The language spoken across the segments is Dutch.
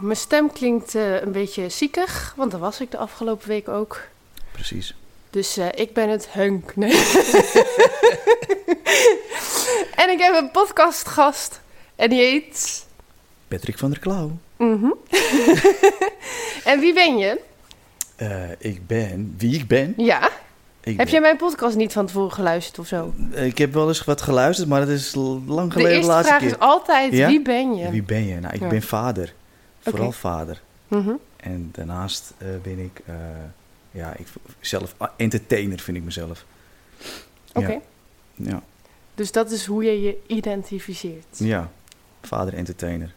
mijn stem klinkt eh, een beetje ziekig, want dat was ik de afgelopen week ook. Precies. Dus eh, ik ben het hunk. Nee. en ik heb een podcastgast en die heet... Patrick van der Klauw. Mhm. en wie ben je? Eh, ik ben wie ik ben. Ja. Ik Heb ben- jij mijn podcast niet van tevoren geluisterd of zo? Ik heb wel eens wat geluisterd, maar dat is lang De geleden de, eerste laatste vraag keer. is altijd, Ja? wie ben je? Wie ben je? Nou, ik Ja. ben vader. Vooral vader. Mhm. En daarnaast eh, ben ik, eh, ja, ik zelf ah, entertainer vind ik mezelf. Oké. Ja. Ja, Dus dat is hoe je je identificeert. ja. vader entertainer.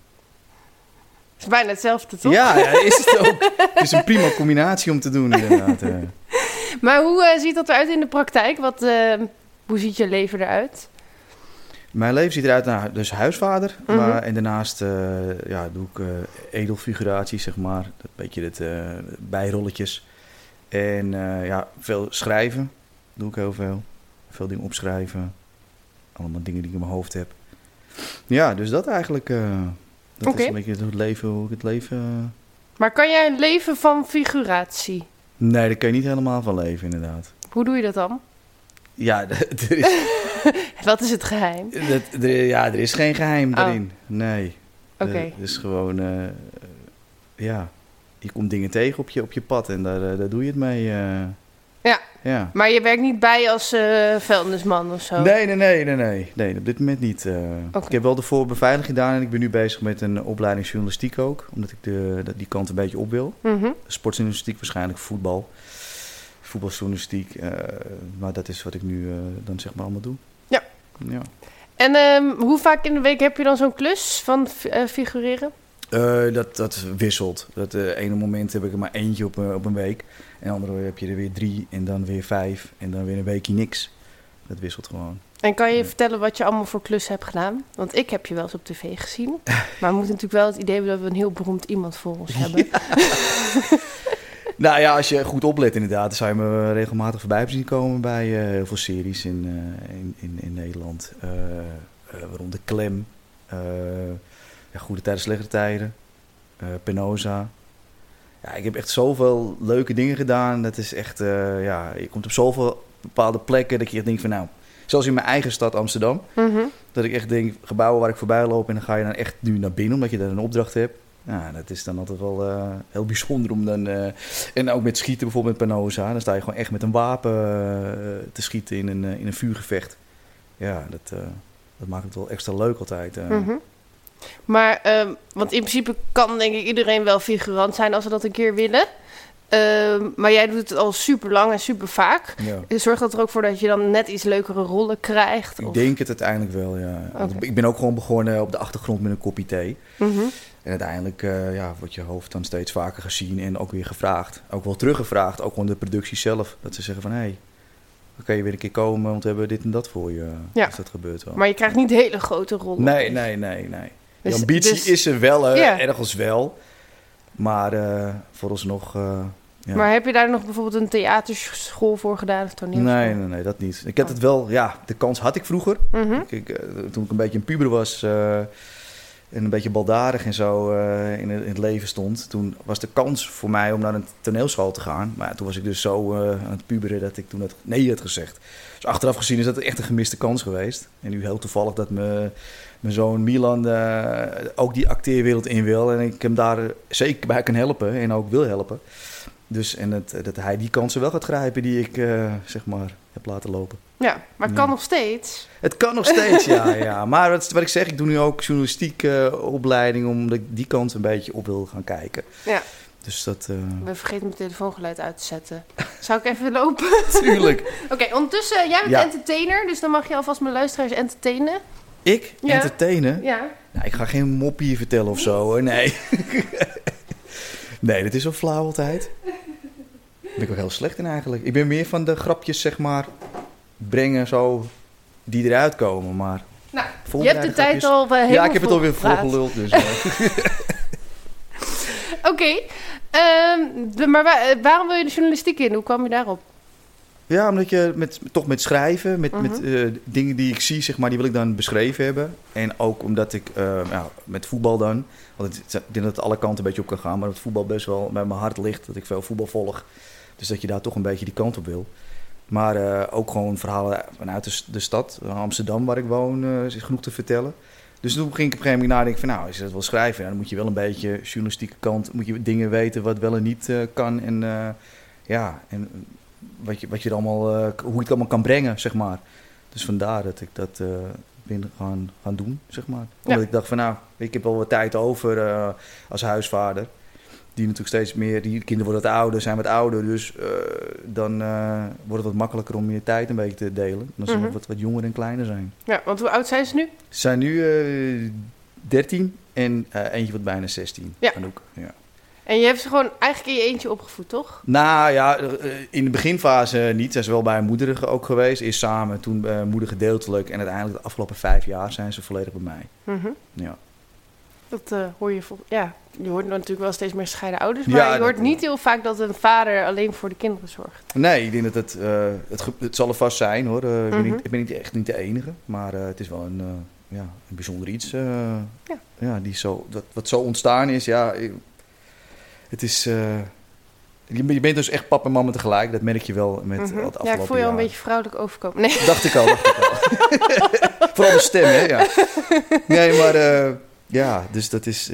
Het is bijna hetzelfde, toch? Ja, ja, is het ook. Het is een prima combinatie om te doen inderdaad. Maar hoe eh, ziet dat eruit in de praktijk? Wat, hoe ziet je leven eruit? Mijn leven ziet eruit naar dus huisvader. Mhm. maar, en daarnaast eh, ja, doe ik eh edelfiguraties, zeg maar. Dat beetje het eh, bijrolletjes. En ja, veel schrijven. Doe ik heel veel. Veel dingen opschrijven. Allemaal dingen die ik in mijn hoofd heb. Ja, dus dat eigenlijk. dat is een beetje het leven, hoe ik het leven... Maar kan jij leven van figuratie? Nee, daar kun je niet helemaal van leven, inderdaad. Hoe doe je dat dan? Ja, er is, Wat is het geheim? dat, er, ja, er is geen geheim Oh. daarin. Nee. Oké. Het is gewoon, eh, ja, je komt dingen tegen op je, op je pad en daar, eh, daar doe je het mee. eh. Ja. ja. Maar je werkt niet bij als eh vuilnisman of zo? Nee, nee, nee, nee, nee, nee, op dit moment niet. Oké. Ik heb wel de voorbeveiliging gedaan en ik ben nu bezig met een opleiding journalistiek ook, omdat ik de, die kant een beetje op wil. Mhm. Sportjournalistiek waarschijnlijk, voetbal, voetbaljournalistiek, eh, maar dat is wat ik nu eh, dan zeg maar allemaal doe. Ja. Ja. En ehm, hoe vaak in de week heb je dan zo'n klus van eh, figureren? Dat, dat wisselt. Dat ene moment heb ik er maar eentje op, een- op een week. En andere heb je er weer drie en dan weer vijf en dan weer een weekje niks. Dat wisselt gewoon. En kan je Ja. vertellen wat je allemaal voor klus hebt gedaan? Want ik heb je wel eens op tv gezien. Maar we moeten natuurlijk wel het idee hebben dat we een heel beroemd iemand voor ons hebben. Nou ja, als je goed oplet inderdaad, dan zou je me regelmatig voorbij zien komen bij eh, heel veel series in, eh, in, in, in Nederland. Eh eh, waaronder Klem, ja, Goede Tijden, Slechte Tijden, Penosa. Ja, ik heb echt zoveel leuke dingen gedaan. Dat is echt, ja, je komt op zoveel bepaalde plekken dat je echt denkt van nou, zelfs in mijn eigen stad Amsterdam. Mhm. Dat ik echt denk, gebouwen waar ik voorbij loop en dan ga je dan echt nu naar binnen, omdat je daar een opdracht hebt. Ja, dat is dan altijd wel eh, heel bijzonder om dan... eh, en ook met schieten bijvoorbeeld met Panoza. Dan sta je gewoon echt met een wapen eh, te schieten in een, in een vuurgevecht. Ja, dat, dat maakt het wel extra leuk altijd. Mhm. Maar, ehm, want in principe kan denk ik iedereen wel figurant zijn als ze dat een keer willen. Ehm, maar jij doet het al super lang en super vaak. ja. Zorgt dat er ook voor dat je dan net iets leukere rollen krijgt? Ik denk het uiteindelijk wel, ja. Ik ben ook gewoon begonnen op de achtergrond met een kopje thee. Mhm. En uiteindelijk eh, ja, wordt je hoofd dan steeds vaker gezien en ook weer gevraagd. Ook wel teruggevraagd, ook gewoon de productie zelf. Dat ze zeggen van, hé, hey, dan kan je weer een keer komen, want we hebben dit en dat voor je. Ja. Dus dat gebeurt wel. Maar je krijgt niet hele grote rollen. Nee, nee, nee, nee. De Dus- ambitie dus- is er wel, hè, ergens wel. Maar eh vooralsnog... eh ja. Maar heb je daar nog bijvoorbeeld een theaterschool voor gedaan of toneelschool? nee, nee, nee, dat niet. Ik had het wel, ja, de kans had ik vroeger. Mhm. Ik, toen ik een beetje een puber was en een beetje baldadig en zo eh, in, het, in het leven stond, toen was de kans voor mij om naar een toneelschool te gaan. Maar toen was ik dus zo eh, aan het puberen dat ik toen dat nee had gezegd. Dus achteraf gezien is dat echt een gemiste kans geweest. En nu heel toevallig dat me, mijn zoon Milan eh, ook die acteerwereld in wil en ik hem daar zeker bij kan helpen en ook wil helpen. Dus en dat, dat hij die kansen wel gaat grijpen die ik zeg maar heb laten lopen. Ja, maar het Ja. kan nog steeds. Het kan nog steeds, ja, ja. Maar wat, wat ik zeg, ik doe nu ook journalistiek eh, opleiding... omdat ik die kant een beetje op wil gaan kijken. Ja. Dus dat... eh ben vergeten mijn telefoongeluid uit te zetten. Zou ik even lopen? tuurlijk. Oké, ondertussen, jij bent Ja. entertainer, dus dan mag je alvast mijn luisteraars entertainen. Ik? Ja. Entertainen? Ja. Nou, ik ga geen moppie vertellen of zo, hoor. Nee. Nee, dat is zo flauw altijd. Ben ik ook heel slecht in eigenlijk. Ik ben meer van de grapjes, zeg maar, brengen zo, die eruit komen. Maar Nou, je hebt de tijd al eh, helemaal Ja, ik heb het alweer volgeluld. Dus, eh. Oké, ehm, maar eh, waarom wil je de journalistiek in? Hoe kwam je daarop? Ja, omdat je met, toch met schrijven, met, met Mhm. eh, dingen die ik zie, zeg maar, die wil ik dan beschreven hebben. En ook omdat ik eh, ja, met voetbal dan, want het, ik denk dat het alle kanten een beetje op kan gaan, maar dat voetbal best wel bij mijn hart ligt, dat ik veel voetbal volg. Dus dat je daar toch een beetje die kant op wil. Maar eh, ook gewoon verhalen vanuit de, stad, Amsterdam waar ik woon, eh, is genoeg te vertellen. Dus toen ging ik op een gegeven moment nadenken van, nou, als je dat wil schrijven, dan moet je wel een beetje journalistieke kant, moet je dingen weten wat wel en niet eh, kan. En ja, en wat je, wat je er allemaal, hoe je het allemaal kan brengen, zeg maar. Dus vandaar dat ik dat ben gaan, gaan doen, zeg maar. Omdat Ja. ik dacht van, nou, ik heb wel wat tijd over als huisvader. Die natuurlijk steeds meer, die kinderen worden wat ouder, zijn wat ouder. Dus eh, dan eh, wordt het wat makkelijker om je tijd een beetje te delen. Dan ze nog wat, wat jonger en kleiner zijn. Ja, want hoe oud zijn ze nu? Ze zijn nu eh 13 en eentje wordt bijna 16. Ja. Anouk, ja. En je hebt ze gewoon eigenlijk in je eentje opgevoed, toch? Nou ja, in de beginfase niet. Zij is wel bij haar moeder ook geweest. Eerst samen, toen moeder gedeeltelijk. En uiteindelijk de afgelopen vijf jaar zijn ze volledig bij mij. Mhm. Ja. Dat eh, hoor je Ja, je hoort natuurlijk wel steeds meer scheiden ouders. Maar Ja, je hoort niet heel vaak dat een vader alleen voor de kinderen zorgt. Nee, ik denk dat het, eh, het, het zal er vast zijn hoor. Eh, ik, ben Mhm. niet, ik ben niet, echt niet de enige. Maar het is wel een, ja, een bijzonder iets. Ja. ja. die zo, dat, wat zo ontstaan is. Ja, het is... je, bent dus echt papa en mama tegelijk. Dat merk je wel met Mhm. het afgelopen Ja, ik voel je al een beetje vrouwelijk overkomen. Nee. Dacht ik al, dacht ik al. Vooral de stem, hè? Ja. Nee, maar ja, dus dat is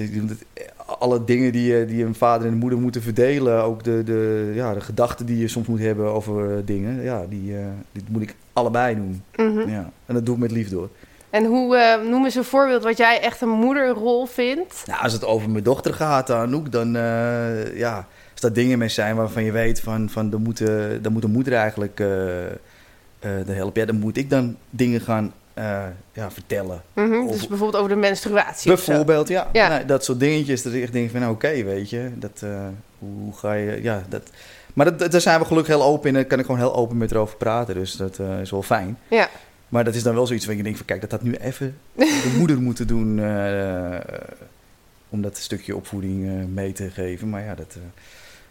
alle dingen die, eh, die een vader en een moeder moeten verdelen, ook de, de, ja, de gedachten die je soms moet hebben over eh, dingen, ja, die, eh, die moet ik allebei doen. Mhm. Ja. En dat doe ik met liefde hoor. En hoe, eh, noem eens een voorbeeld wat jij echt een moederrol vindt. Nou, als het over mijn dochter gaat, Anouk, dan eh, ja, als dat dingen mee zijn waarvan je weet van, van dan, moet, dan moet de moeder eigenlijk eh, de helpen. Ja, dan moet ik dan dingen gaan eh, ja, vertellen. Mhm, Dus bijvoorbeeld over de menstruatie. Bijvoorbeeld, ja. Ja. Nou, dat soort dingetjes. Dat ik echt denk van, nou, oké, weet je. Dat, eh, hoe, ga je... Ja, dat... Maar dat, dat- daar zijn we gelukkig heel open in. Daar kan ik gewoon heel open met erover praten. Dus dat eh, is wel fijn. Ja. Maar dat is dan wel zoiets waar je denkt van... Kijk, dat had nu even de moeder moeten doen... om dat stukje opvoeding mee te geven. Maar ja, dat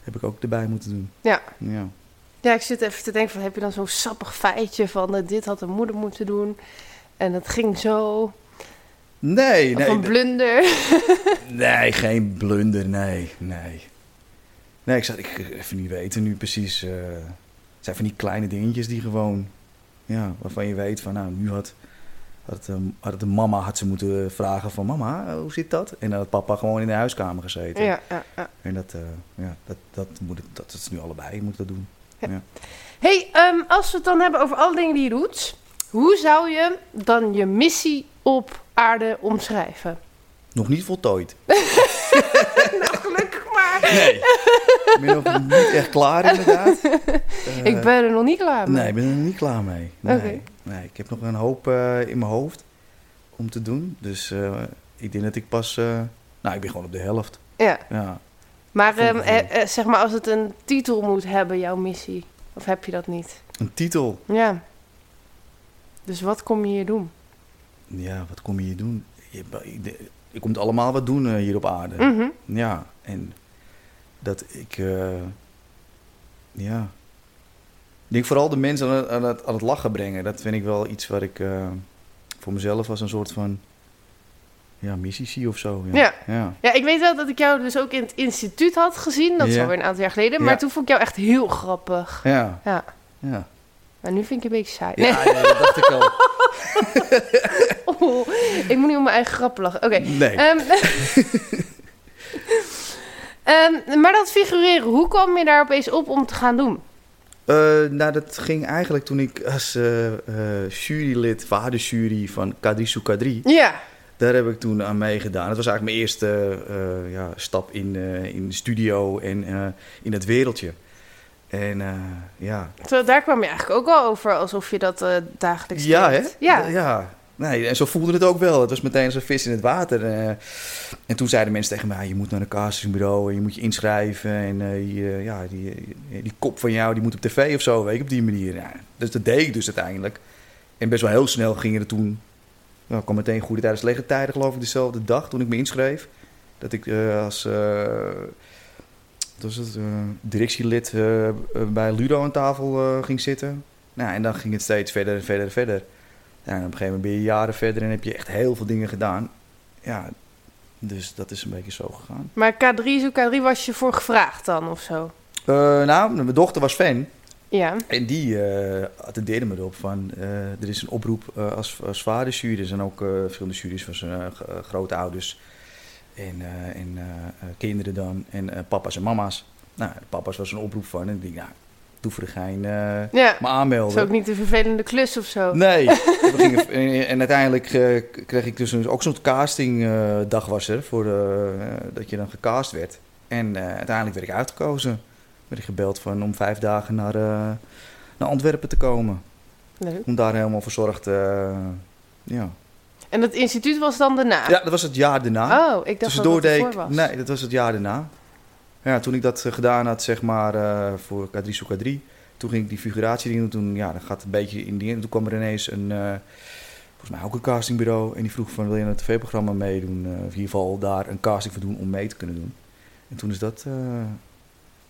heb ik ook erbij moeten doen. Ja. Ja. Ja, ik zit even te denken van, heb je dan zo'n sappig feitje van... eh, dit had een moeder moeten doen en het ging zo... Nee, nee. een blunder. Nee, geen blunder, nee, nee. Nee, ik zou ik even niet weten nu precies. eh, het zijn van die kleine dingetjes die gewoon, ja, waarvan je weet van, nou, nu had, had, het de mama had ze moeten vragen van, mama, hoe zit dat? En dan had papa gewoon in de huiskamer gezeten. ja, ja, ja. En dat, eh, ja, dat, dat, moet, het- dat, dat is nu allebei, moet dat doen. hey, ehm, als we het dan hebben over alle dingen die je doet... hoe zou je dan je missie op aarde omschrijven? Nog niet voltooid. nou, gelukkig maar. Nee. ik ben nog niet echt klaar, inderdaad. Ik ben er nog niet klaar mee. Nee, ik ben er nog niet klaar mee. Nee, Oké. nee ik heb nog een hoop eh, in mijn hoofd om te doen. Dus eh, ik denk dat ik pas... eh, nou, ik ben gewoon op de helft. Ja, Ja. maar ehm, eh, eh, zeg maar als het een titel moet hebben, jouw missie. Of heb je dat niet? Een titel. Ja. Dus wat kom je hier doen? Ja, wat kom je hier doen? Je, je, je komt allemaal wat doen eh, hier op aarde. Mhm. Ja, en dat ik... eh, ja... Ik denk vooral de mensen aan het, aan, het, aan het lachen brengen. Dat vind ik wel iets wat ik eh, voor mezelf als een soort van... Ja, missie zie of zo. Ja. ja. Ja, ik weet wel dat ik jou dus ook in het instituut had gezien. Dat is Ja. alweer een aantal jaar geleden. Maar toen vond ik jou echt heel grappig. Ja, Ja. ja. Maar nu vind ik je een beetje saai. Ja, nee, dat dacht ik al. Oh, ik moet niet om mijn eigen grappen lachen. Oké. Nee. Ehm, ehm, maar dat figureren, hoe kwam je daar opeens op om te gaan doen? Eh, nou, dat ging eigenlijk toen ik als eh, eh, jurylid, vaderjury van Kadrisu Kadri, Ja. daar heb ik toen aan meegedaan. Dat was eigenlijk mijn eerste ja, stap in, in de studio en in het wereldje. En eh, ja, daar kwam je eigenlijk ook wel over alsof je dat eh, dagelijks ja, hè? deed. Ja. ja. Nee, en zo voelde het ook wel. Het was meteen als een vis in het water. eh. en toen zeiden mensen tegen mij, je moet naar een castingbureau en je moet je inschrijven. En die, ja, die, die kop van jou die moet op tv of zo, weet je, op die manier. Ja, dus dat deed ik dus uiteindelijk. En best wel heel snel gingen er toen... Nou, kwam meteen goede tijdens legertijden, geloof ik, dezelfde dag toen ik me inschreef. Dat ik als was het, uh, directielid uh, bij Ludo aan tafel ging zitten. Nou, en dan ging het steeds verder en verder en verder. Ja, en op een gegeven moment ben je jaren verder en heb je echt heel veel dingen gedaan. Ja, dus dat is een beetje zo gegaan. Maar K3, zo K3 was je voor gevraagd dan of zo? nou, mijn dochter was fan. Ja. En die uh, attendeerde me erop van, uh, er is een oproep als, als vaderjury. Er zijn ook verschillende juries van zijn grootouders en, en kinderen dan. En papa's en mama's. Nou, papa's was een oproep van. En ik dacht, ja, doe voor de gein ja. me aanmelden. Dat is ook niet een vervelende klus of zo. Nee. gingen, en, en, uiteindelijk kreeg ik dus ook zo'n castingdag was er. Voor de, dat je dan gecast werd. En uiteindelijk werd ik uitgekozen werd ik gebeld van om vijf dagen naar, uh, naar Antwerpen te komen. Leuk. Om daar helemaal verzorgd, uh, ja. En dat instituut was dan daarna? Ja, dat was het jaar daarna. Oh, ik dacht dat het was. Nee, dat was het jaar daarna. Ja, toen ik dat uh, gedaan had, zeg maar, uh, voor K3 Soe K3, toen ging ik die figuratie doen. Toen, ja, dat gaat een beetje in die... Toen kwam er ineens een, uh, volgens mij ook een castingbureau. En die vroeg van, wil je een tv-programma meedoen? of in ieder geval daar een casting voor doen om mee te kunnen doen. En toen is dat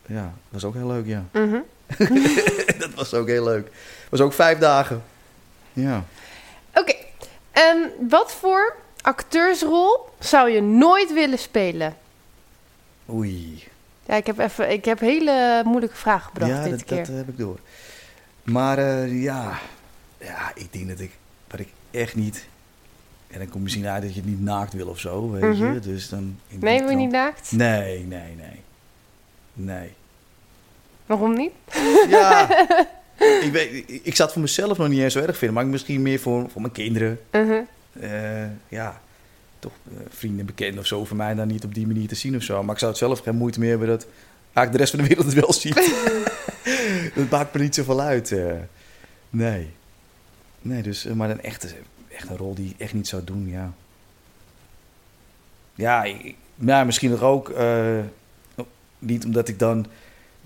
ja, dat was ook heel leuk, ja. Mm -hmm. dat was ook heel leuk. was ook vijf dagen. Ja. Oké. Okay. Um, wat voor acteursrol zou je nooit willen spelen? Oei. Ja, ik heb even, ik heb hele moeilijke vragen gebracht ja, dit dat, keer. dat heb ik door. Maar uh, ja, ja, ik denk dat ik, wat ik echt niet... En dan komt misschien uit dat je het niet naakt wil of zo, weet Mhm. mm -hmm. je. Dus dan, nee, wil je niet naakt? Nee, nee, nee. Nee. Waarom niet? Ja, ik, weet, ik, ik zat voor mezelf nog niet eens zo erg vinden, maar misschien meer voor, voor mijn kinderen. Uh -huh. uh, ja, toch uh, vrienden, bekenden of zo, voor mij dan niet op die manier te zien of zo. Maar ik zou het zelf geen moeite meer hebben dat eigenlijk de rest van de wereld het wel ziet. dat maakt me niet zoveel uit. Uh, nee. Nee, dus, maar een echte, echt een rol die ik echt niet zou doen, ja. Ja, ik, ja misschien nog ook niet omdat ik dan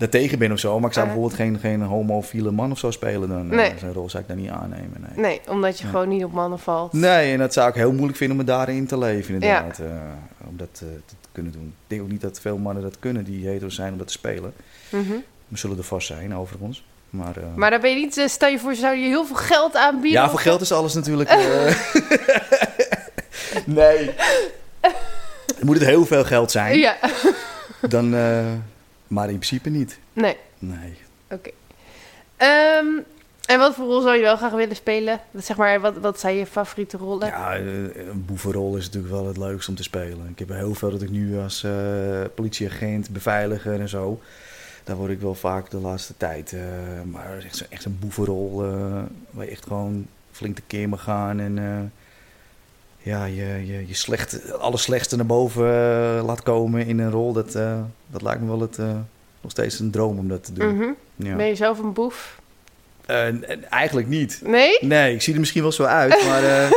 daartegen ben of zo, maar ik zou Uh. bijvoorbeeld geen, geen homofiele man of zo spelen. Dan Nee. uh, zijn rol zou ik daar niet aannemen. Nee. Nee, omdat je Nee. gewoon niet op mannen valt. Nee, en dat zou ik heel moeilijk vinden om me daarin te leven, inderdaad. eh, om dat eh, te kunnen doen. Ik denk ook niet dat veel mannen dat kunnen die hetero zijn om dat te spelen. Mhm. We zullen er vast zijn, overigens. Maar, eh, Maar daar ben je niet, eh, stel je voor, zou je heel veel geld aanbieden? ja, voor geld is alles natuurlijk. eh, nee. Moet het heel veel geld zijn, Ja, dan, eh, maar in principe niet. nee, Nee. oké. Ehm, en wat voor rol zou je wel graag willen spelen? Dat Zeg maar, wat, wat zijn je favoriete rollen? Ja, eh, een boevenrol is natuurlijk wel het leukst om te spelen. Ik heb heel veel dat ik nu als eh, politieagent, beveiliger en zo. Daar word ik wel vaak de laatste tijd. eh, maar echt, echt een boevenrol waar je echt gewoon flink tekeer mag gaan. En ja, je, je, je slecht, alle slechtste naar boven eh, laat komen in een rol. Dat, eh, dat lijkt me wel het, eh, nog steeds een droom om dat te doen. Mhm. ja. Ben je zelf een boef? Eigenlijk niet. Nee? Nee, ik zie er misschien wel zo uit, maar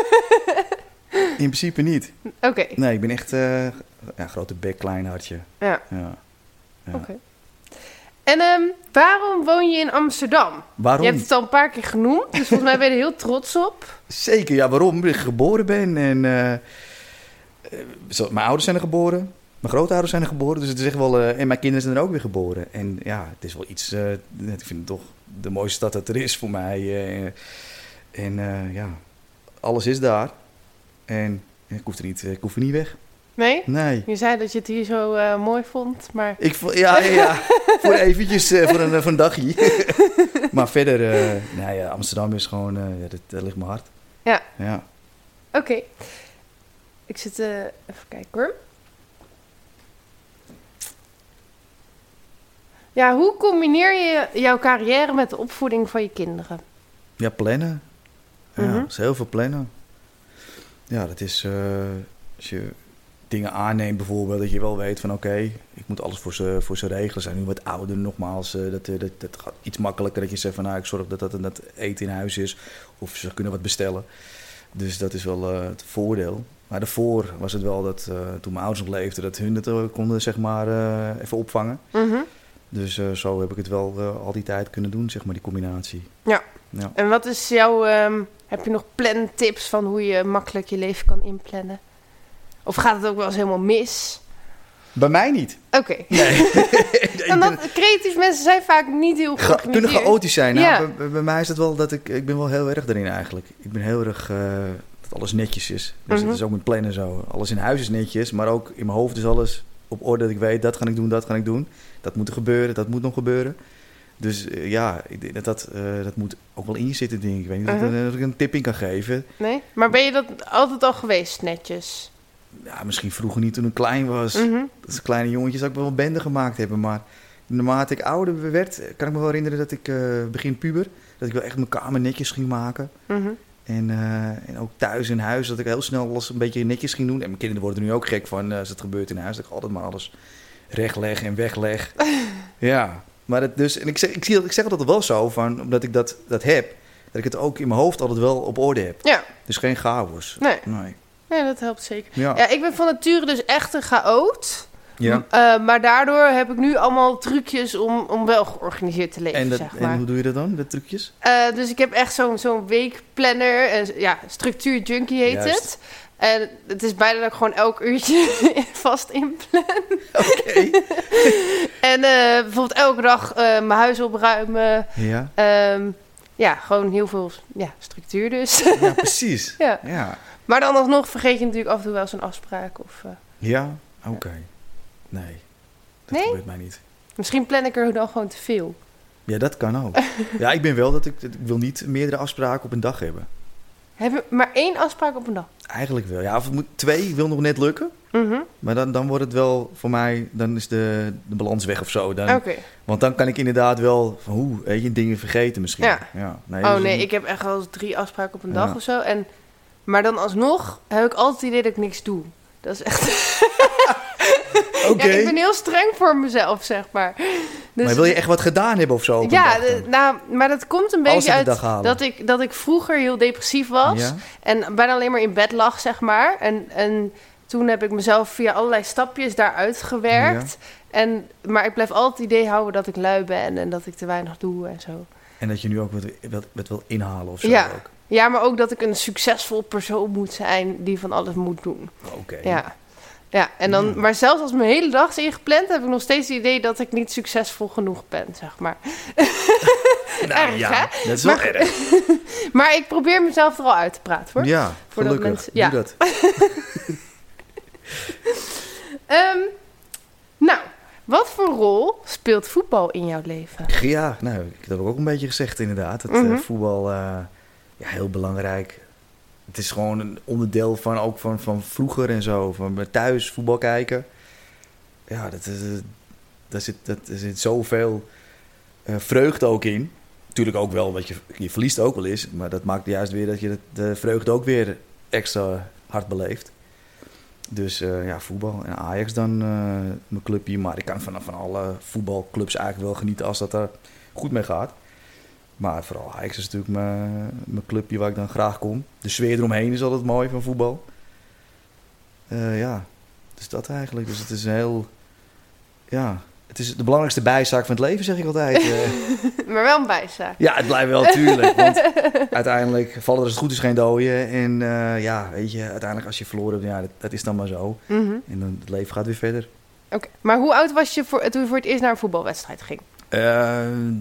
in principe niet. Oké, Nee, ik ben echt ja, grote bek, klein hartje. ja, Ja. Ja. oké. En ehm, waarom woon je in Amsterdam? Waarom? Je hebt het al een paar keer genoemd, dus volgens mij ben je er heel trots op. Zeker, ja, waarom? Omdat ik geboren ben en eh, eh, mijn ouders zijn er geboren. Mijn grootouders zijn er geboren, dus het is echt wel... eh, en mijn kinderen zijn er ook weer geboren. En ja, het is wel iets... ik vind het toch de mooiste stad dat er is voor mij. en ja, alles is daar. En ik hoef er niet, ik hoef er niet weg. Nee? Nee. Je zei dat je het hier zo eh, mooi vond, maar... Ik, vo- ja, ja, ja. voor eventjes, eh, voor, een, voor een dagje. maar verder, eh nou ja, Amsterdam is gewoon, eh, ja, dat, dat ligt me hard. Ja. Ja. Oké. Ik zit eh, even kijken hoor. Ja, hoe combineer je jouw carrière met de opvoeding van je kinderen? Ja, plannen. Ja, dat is heel veel plannen. Ja, dat is, eh, als je dingen aanneemt bijvoorbeeld, dat je wel weet van oké, ik moet alles voor ze, voor ze regelen. Zijn nu wat ouder nogmaals, eh, dat, eh, dat, dat gaat iets makkelijker dat je zegt van nou, ik zorg dat dat dat eten in huis is. Of ze kunnen wat bestellen. Dus dat is wel eh, het voordeel. Maar daarvoor was het wel dat uh, toen mijn ouders nog leefden, dat hun het uh, konden zeg maar even opvangen. Mhm. Dus zo heb ik het wel al die tijd kunnen doen, zeg maar, die combinatie. Ja. Ja. En wat is jouw, ehm, heb je nog plantips van hoe je makkelijk je leven kan inplannen? Of gaat het ook wel eens helemaal mis? Bij mij niet. Oké. Nee. en dat, creatief mensen zijn vaak niet heel Ga, kunnen chaotisch zijn. Nou, Ja. bij, bij mij is het wel dat ik... Ik ben wel heel erg erin eigenlijk. Ik ben heel erg... eh, dat alles netjes is. Dus Mhm. het is ook met plannen zo. Alles in huis is netjes. Maar ook in mijn hoofd is alles op orde. Dat ik weet, dat ga ik doen, dat ga ik doen. Dat moet er gebeuren, dat moet nog gebeuren. Dus eh, ja, ik denk dat dat, eh, dat moet ook wel in je zitten, denk ik. Ik weet niet of ik- Mhm. of ik een tip in kan geven. Nee? Maar ben je dat altijd al geweest, netjes? Ja, misschien vroeger niet toen ik klein was. Mhm. Als kleine jongetje zou ik wel bende gemaakt hebben. Maar naarmate ik ouder werd, kan ik me wel herinneren dat ik eh, begin puber... dat ik wel echt mijn kamer netjes ging maken. Mhm. En, eh, en ook thuis in huis, dat ik heel snel alles een beetje netjes ging doen. En mijn kinderen worden er nu ook gek van eh, als het gebeurt in huis. Dat ik altijd maar alles rechtleg en wegleg. ja, maar dus... En ik zeg, ik, zie dat, ik zeg altijd wel zo, van, omdat ik dat, dat heb... dat ik het ook in mijn hoofd altijd wel op orde heb. Ja, Dus geen chaos. nee. Nee. Nee, dat helpt zeker. Ja. Ja, ik ben van nature dus echt een chaot. ja. Eh, maar daardoor heb ik nu allemaal trucjes om, om wel georganiseerd te leven, En, dat, zeg maar. en hoe doe je dat dan, de trucjes? Eh, dus ik heb echt zo'n zo'n weekplanner. En, ja, structuur junkie heet Juist. het. En het is bijna dat ik gewoon elk uurtje vast inplan. Oké. En eh, bijvoorbeeld elke dag mijn huis opruimen. ja. Ehm, ja, gewoon heel veel ja, structuur dus. ja, precies. ja. Ja. Maar dan alsnog vergeet je natuurlijk af en toe wel eens een afspraak. Of, eh, Ja? Oké. Nee. Dat Nee? gebeurt mij niet. misschien plan ik er dan gewoon te veel. Ja, dat kan ook. ja, ik ben wel dat ik... Ik wil niet meerdere afspraken op een dag hebben. Heb je maar één afspraak op een dag? Eigenlijk wel. Ja, of moet twee wil nog net lukken. Mhm. Maar dan, dan wordt het wel voor mij... Dan is de, de balans weg of zo. Dan, Oké. Want dan kan ik inderdaad wel... Van, hoe, weet je, dingen vergeten misschien. Ja. nee, Oh nee, ik heb echt wel eens drie afspraken op een Ja. dag of zo. En, maar dan alsnog heb ik altijd het idee dat ik niks doe. Dat is echt... Oké. Ja, ik ben heel streng voor mezelf, zeg maar. Dus, Maar wil je echt wat gedaan hebben of zo? Ja, nou, maar dat komt een Alles beetje uit dat ik, dat ik vroeger heel depressief was. Ja? En bijna alleen maar in bed lag, zeg maar. En, en toen heb ik mezelf via allerlei stapjes daaruit gewerkt. En, maar ik blijf altijd het idee houden dat ik lui ben en dat ik te weinig doe en zo. En dat je nu ook wat, wat, wat wil inhalen of zo Ja. ook. Ja, maar ook dat ik een succesvol persoon moet zijn die van alles moet doen. Oké. Ja. Ja, en dan, maar zelfs als mijn hele dag is ingepland, heb ik nog steeds het idee dat ik niet succesvol genoeg ben, zeg maar. Nou, Erg, ja, hè? dat is wel Maar- erg. Maar ik probeer mezelf er al uit te praten, hoor. Ja, Voordat gelukkig. mensen- ja. Doe dat. Ehm, nou, wat voor rol speelt voetbal in jouw leven? Ja, nou, dat heb ik ook een beetje gezegd inderdaad. Dat eh, Mhm. voetbal, eh, ja, heel belangrijk. Het is gewoon een onderdeel van, ook van, van vroeger en zo. Van thuis voetbal kijken. Ja, dat is, eh, daar, zit, dat, er zit zoveel eh, vreugde ook in. Natuurlijk ook wel, wat je, je verliest ook wel eens. Maar dat maakt juist weer dat je de, de vreugde ook weer extra hard beleeft. Dus eh, ja, voetbal. En Ajax dan mijn clubje. Maar ik kan van, van alle voetbalclubs eigenlijk wel genieten als dat er goed mee gaat. Maar vooral Ajax is natuurlijk mijn, mijn clubje waar ik dan graag kom. De sfeer eromheen is altijd mooi van voetbal. Eh, ja, dus dat eigenlijk. Dus het is een heel... Ja, het is de belangrijkste bijzaak van het leven, zeg ik altijd. Eh, Maar wel een bijzaak. ja, het blijft wel tuurlijk. Want uiteindelijk vallen er als het goed is geen doden. En eh, ja, weet je, uiteindelijk als je verloren hebt, ja, dat, dat is dan maar zo. Mhm. En dan het leven gaat weer verder. Oké, maar hoe oud was je voor, toen je voor het eerst naar een voetbalwedstrijd ging?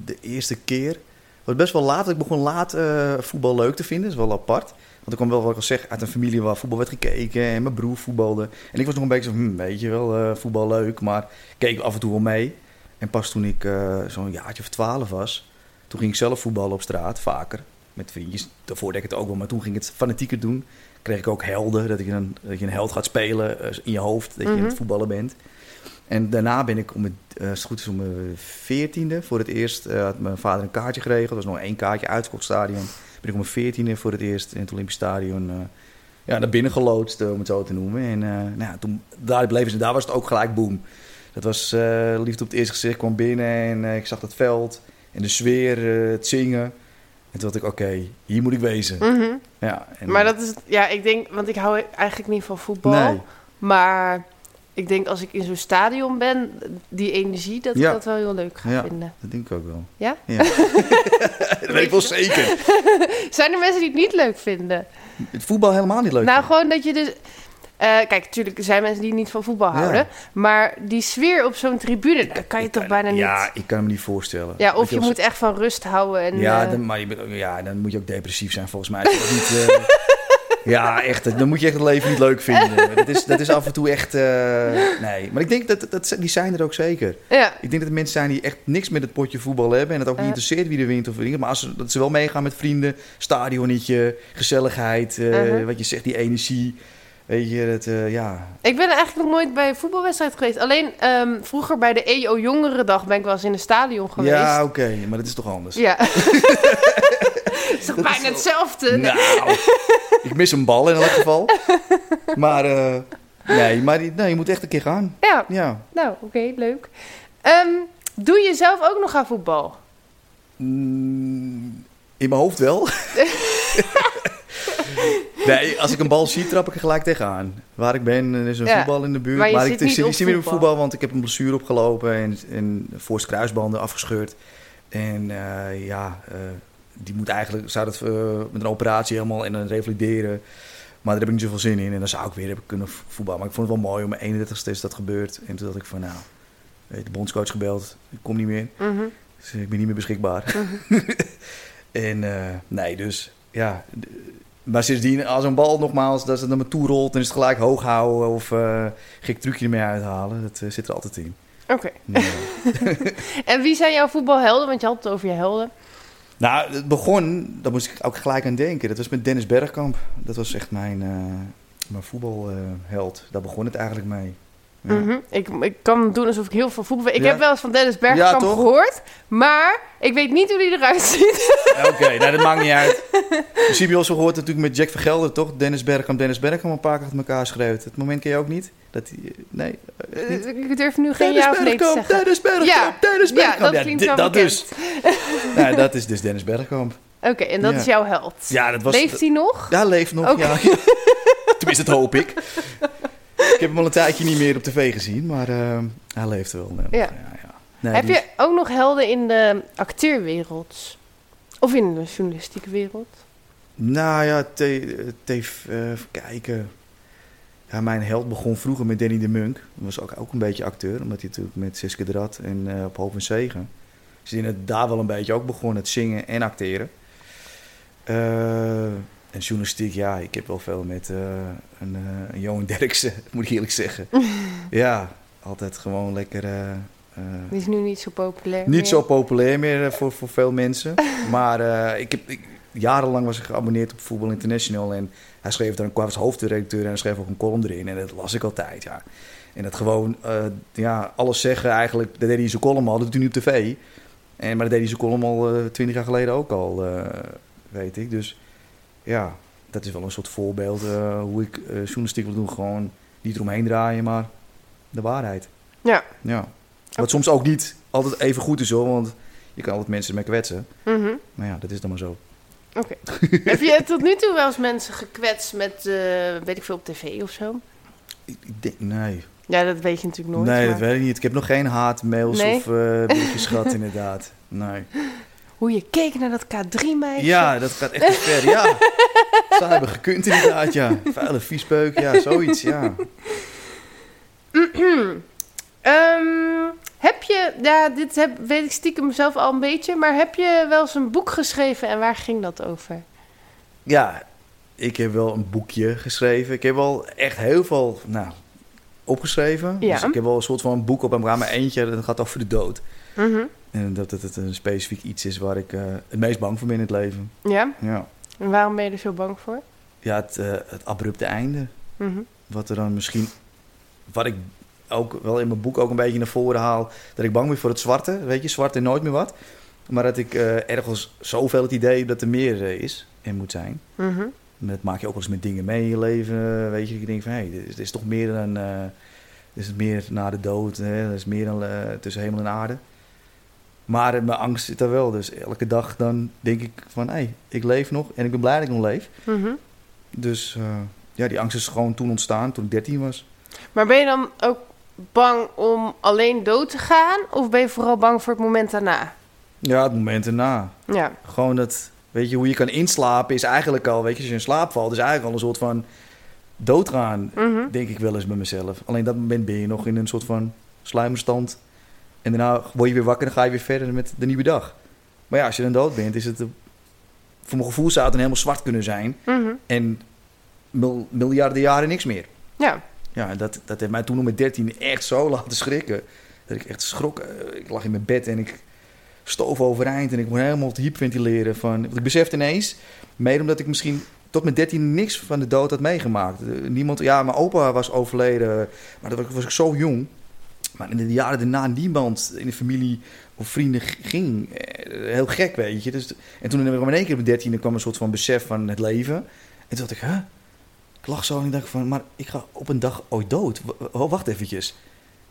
De eerste keer was best wel laat. Ik begon laat eh, voetbal leuk te vinden. Dat is wel apart. Want ik kwam wel, wat ik al zeg, uit een familie waar voetbal werd gekeken. En mijn broer voetbalde. En ik was nog een beetje zo, hm, weet je wel, eh, voetbal leuk. Maar ik keek af en toe wel mee. En pas toen ik eh, zo'n jaartje of twaalf was, toen ging ik zelf voetballen op straat, vaker. Met vriendjes. Daarvoor deed ik het ook wel, maar toen ging ik het fanatieker doen. Kreeg ik ook helden, dat, ik een, dat je een held gaat spelen in je hoofd. Dat je Mhm. aan het voetballen bent. En daarna ben ik om het, eh, als het goed is om mijn veertiende voor het eerst, eh, had mijn vader een kaartje geregeld. Er was nog één kaartje, uitverkocht stadion. Ben ik om mijn veertiende voor het eerst in het Olympisch Stadion eh, ja, naar binnen geloodst, eh, om het zo te noemen. En eh, nou, ja, toen, daar bleven ze, daar was het ook gelijk boom. Dat was eh, liefde op het eerste gezicht, kwam binnen en eh, ik zag dat veld en de sfeer, eh, het zingen. En toen dacht ik, oké, hier moet ik wezen. Mhm. Ja, en, Maar dat is, ja, ik denk, want ik hou eigenlijk niet van voetbal. Nee. Maar ik denk als ik in zo'n stadion ben, die energie, dat Ja. ik dat wel heel leuk ga Ja. vinden. Dat denk ik ook wel. Ja? Ja. dat weet ik wel zeker. Zijn er mensen die het niet leuk vinden? Het voetbal helemaal niet leuk. Nou, gewoon dat je dus... eh, kijk, natuurlijk er zijn mensen die niet van voetbal Ja. houden. Maar die sfeer op zo'n tribune, dat kan je Ik toch bijna niet... Ja, ik kan me niet voorstellen. Ja, of je als- moet echt van rust houden. En, Ja, eh, dan, maar je bent, ja, dan moet je ook depressief zijn volgens mij. Als je dat niet, eh, ja, echt. Dan moet je echt het leven niet leuk vinden. Dat is, dat is af en toe echt... eh, nee, maar ik denk dat, dat die zijn er ook zeker. ja. Ik denk dat het mensen zijn die echt niks met het potje voetbal hebben. En het ook niet interesseert wie er wint of wint. Maar als ze, dat ze wel meegaan met vrienden, stadionnetje, gezelligheid. eh, Uh-huh. Wat je zegt, die energie. Weet je, dat, eh, ja. Ik ben eigenlijk nog nooit bij een voetbalwedstrijd geweest. Alleen ehm, vroeger bij de EO Jongerendag ben ik wel eens in een stadion geweest. Ja, oké, maar dat is toch anders. Ja. Het is toch Dat is bijna wel- hetzelfde? Nou, ik mis een bal in elk geval. Maar, eh, nee, maar nee, je moet echt een keer gaan. Ja, Ja. nou, oké, leuk. Ehm, doe je zelf ook nog aan voetbal? Mm, in mijn hoofd wel. nee, als ik een bal zie, trap ik er gelijk tegenaan. Waar ik ben, er is een Ja, voetbal in de buurt. maar je ik zit niet zit, op voetbal. want ik heb een blessure opgelopen en, en voorst kruisbanden afgescheurd. En eh, ja, eh, die moet eigenlijk, zou dat eh, met een operatie helemaal en dan revalideren. Maar daar heb ik niet zoveel zin in. En dan zou ik weer hebben kunnen voetballen. Maar ik vond het wel mooi, om mijn 31ste is dat gebeurd. En toen dacht ik van, nou, weet, de bondscoach gebeld, ik kom niet meer. Mhm. Dus ik ben niet meer beschikbaar. en eh, nee, dus ja. Maar sindsdien, als een bal nogmaals, dat het naar me toe rolt, dan is het gelijk hoog houden of eh gek trucje ermee uithalen. Dat zit er altijd in. Oké. Nee. En wie zijn jouw voetbalhelden? Want je had het over je helden. Nou, het begon, daar moest ik ook gelijk aan denken. Dat was met Dennis Bergkamp. Dat was echt mijn, eh, mijn voetbalheld. Daar begon het eigenlijk mee. Ja. Mhm. ik, ik kan doen alsof ik heel veel voetbal weet. Ik Ja. heb wel eens van Dennis Bergkamp gehoord. Maar ik weet niet hoe die eruit ziet. Oké, nou dat maakt niet uit. Al zo gehoord natuurlijk met Jack Vergelder, toch? Dennis Bergkamp, Dennis Bergkamp een paar keer achter elkaar schreeuwt. Het moment ken je ook niet? Dat hij, nee, echt niet? ik durf nu geen Dennis ja of nee te Bergkamp, zeggen. Dennis Bergkamp. Dennis Bergkamp. dat klinkt wel dat bekend. dus. nou, dat is dus Dennis Bergkamp. Oké, en dat is jouw held. Ja, dat was... Leeft hij nog? Ja, leeft nog, Oké. ja. Tenminste, dat hoop ik. Ik heb hem al een tijdje niet meer op tv gezien, maar eh, hij leeft wel. Ja. Nee, Heb die- je ook nog helden in de acteerwereld? Of in de journalistieke wereld? Nou ja, te, eh, even kijken. Ja, mijn held begon vroeger met Danny de Munk. Dat was ook, ook een beetje acteur, omdat hij natuurlijk met Siske de Rad en eh, op Hoop en Zegen. Dus die het daar wel een beetje ook begon, het zingen en acteren. Eh, en journalistiek, ja, ik heb wel veel met eh, een, een Johan Derksen, moet ik eerlijk zeggen. ja, altijd gewoon lekker... eh, Die is nu niet zo populair niet meer. zo populair meer voor, voor veel mensen. Maar ik heb, ik, jarenlang was ik geabonneerd op Voetbal International. En hij schreef daar een was hoofdredacteur en hij schreef ook een column erin. En dat las ik altijd, ja. En dat gewoon, ja, alles zeggen eigenlijk, dat deed hij in zijn column al, dat doet hij nu op tv. En, maar dat deed hij in zijn column al twintig jaar geleden ook al, weet ik. Dus ja, dat is wel een soort voorbeeld eh, hoe ik eh, journalistiek wil doen. Gewoon niet eromheen draaien, maar de waarheid. Ja. Ja. Wat soms ook niet altijd even goed is hoor, want je kan altijd mensen ermee kwetsen. Mhm. Maar ja, dat is dan maar zo. Oké. Heb je tot nu toe wel eens mensen gekwetst met, eh, weet ik veel, op tv of zo? Ik, ik denk, nee. Ja, dat weet je natuurlijk nooit. nee, maar dat weet ik niet. Ik heb nog geen haatmails Nee? of eh berichtjes gehad inderdaad. Nee. Hoe je keek naar dat K3-meisje. Ja, dat gaat echt te ver. Ja. Zou hebben gekund inderdaad, ja. Vuile viespeuk, ja, zoiets, ja. Ehm, heb je, ja, dit heb, weet ik stiekem zelf al een beetje, maar heb je wel eens een boek geschreven en waar ging dat over? Ja, ik heb wel een boekje geschreven. Ik heb wel echt heel veel nou, opgeschreven. Ja. Dus ik heb wel een soort van een boek op mijn maar eentje, dat gaat over de dood. Mhm. En dat het een specifiek iets is waar ik eh, het meest bang voor ben in het leven. Ja, Ja, en waarom ben je er zo bang voor? ja het, eh, het abrupte einde. Mhm. Wat er dan misschien... Wat ik ook wel in mijn boek ook een beetje naar voren haal... dat ik bang ben voor het zwarte. Weet je, zwart en nooit meer wat. Maar dat ik eh, ergens zoveel het idee heb dat er meer is en moet zijn. Mhm. En dat maak je ook wel eens met dingen mee in je leven. Weet je, ik denk van... hé, hey, dit, is- dit is toch meer dan... dit is meer na de dood. Hè? Dat is meer dan tussen hemel en aarde. Maar mijn angst zit er wel. Dus elke dag dan denk ik van, hé, hey, ik leef nog en ik ben blij dat ik nog leef. Mhm. Dus eh, ja, die angst is gewoon toen ontstaan, toen ik 13 was. Maar ben je dan ook bang om alleen dood te gaan? Of ben je vooral bang voor het moment daarna? Ja, het moment erna. Ja. Gewoon dat, weet je, hoe je kan inslapen is eigenlijk al, weet je, als je in slaap valt, is eigenlijk al een soort van doodgaan, Mhm. denk ik wel eens bij mezelf. Alleen dat moment ben je nog in een soort van sluimerstand. En daarna word je weer wakker en dan ga je weer verder met de nieuwe dag. Maar ja, als je dan dood bent, is het, eh, voor mijn gevoel zou het helemaal zwart kunnen zijn. Mhm. En mil- miljarden jaren niks meer. Ja. Ja, dat, dat heeft mij toen nog met 13 echt zo laten schrikken. Dat ik echt schrok. Eh, Ik lag in mijn bed en ik stoof overeind en ik moest helemaal te hyperventileren. Van, want ik besefte ineens, mede omdat ik misschien tot mijn 13 niks van de dood had meegemaakt. Eh, Niemand, ja, mijn opa was overleden, maar dat was, was ik zo jong. Maar in de jaren daarna niemand in de familie of vrienden ging. Eh, Heel gek, weet je. Dus, en toen in één keer op 13 kwam een soort van besef van het leven. En toen dacht ik, huh? Ik lag zo en ik dacht van, maar ik ga op een dag ooit dood. W- oh, wacht eventjes.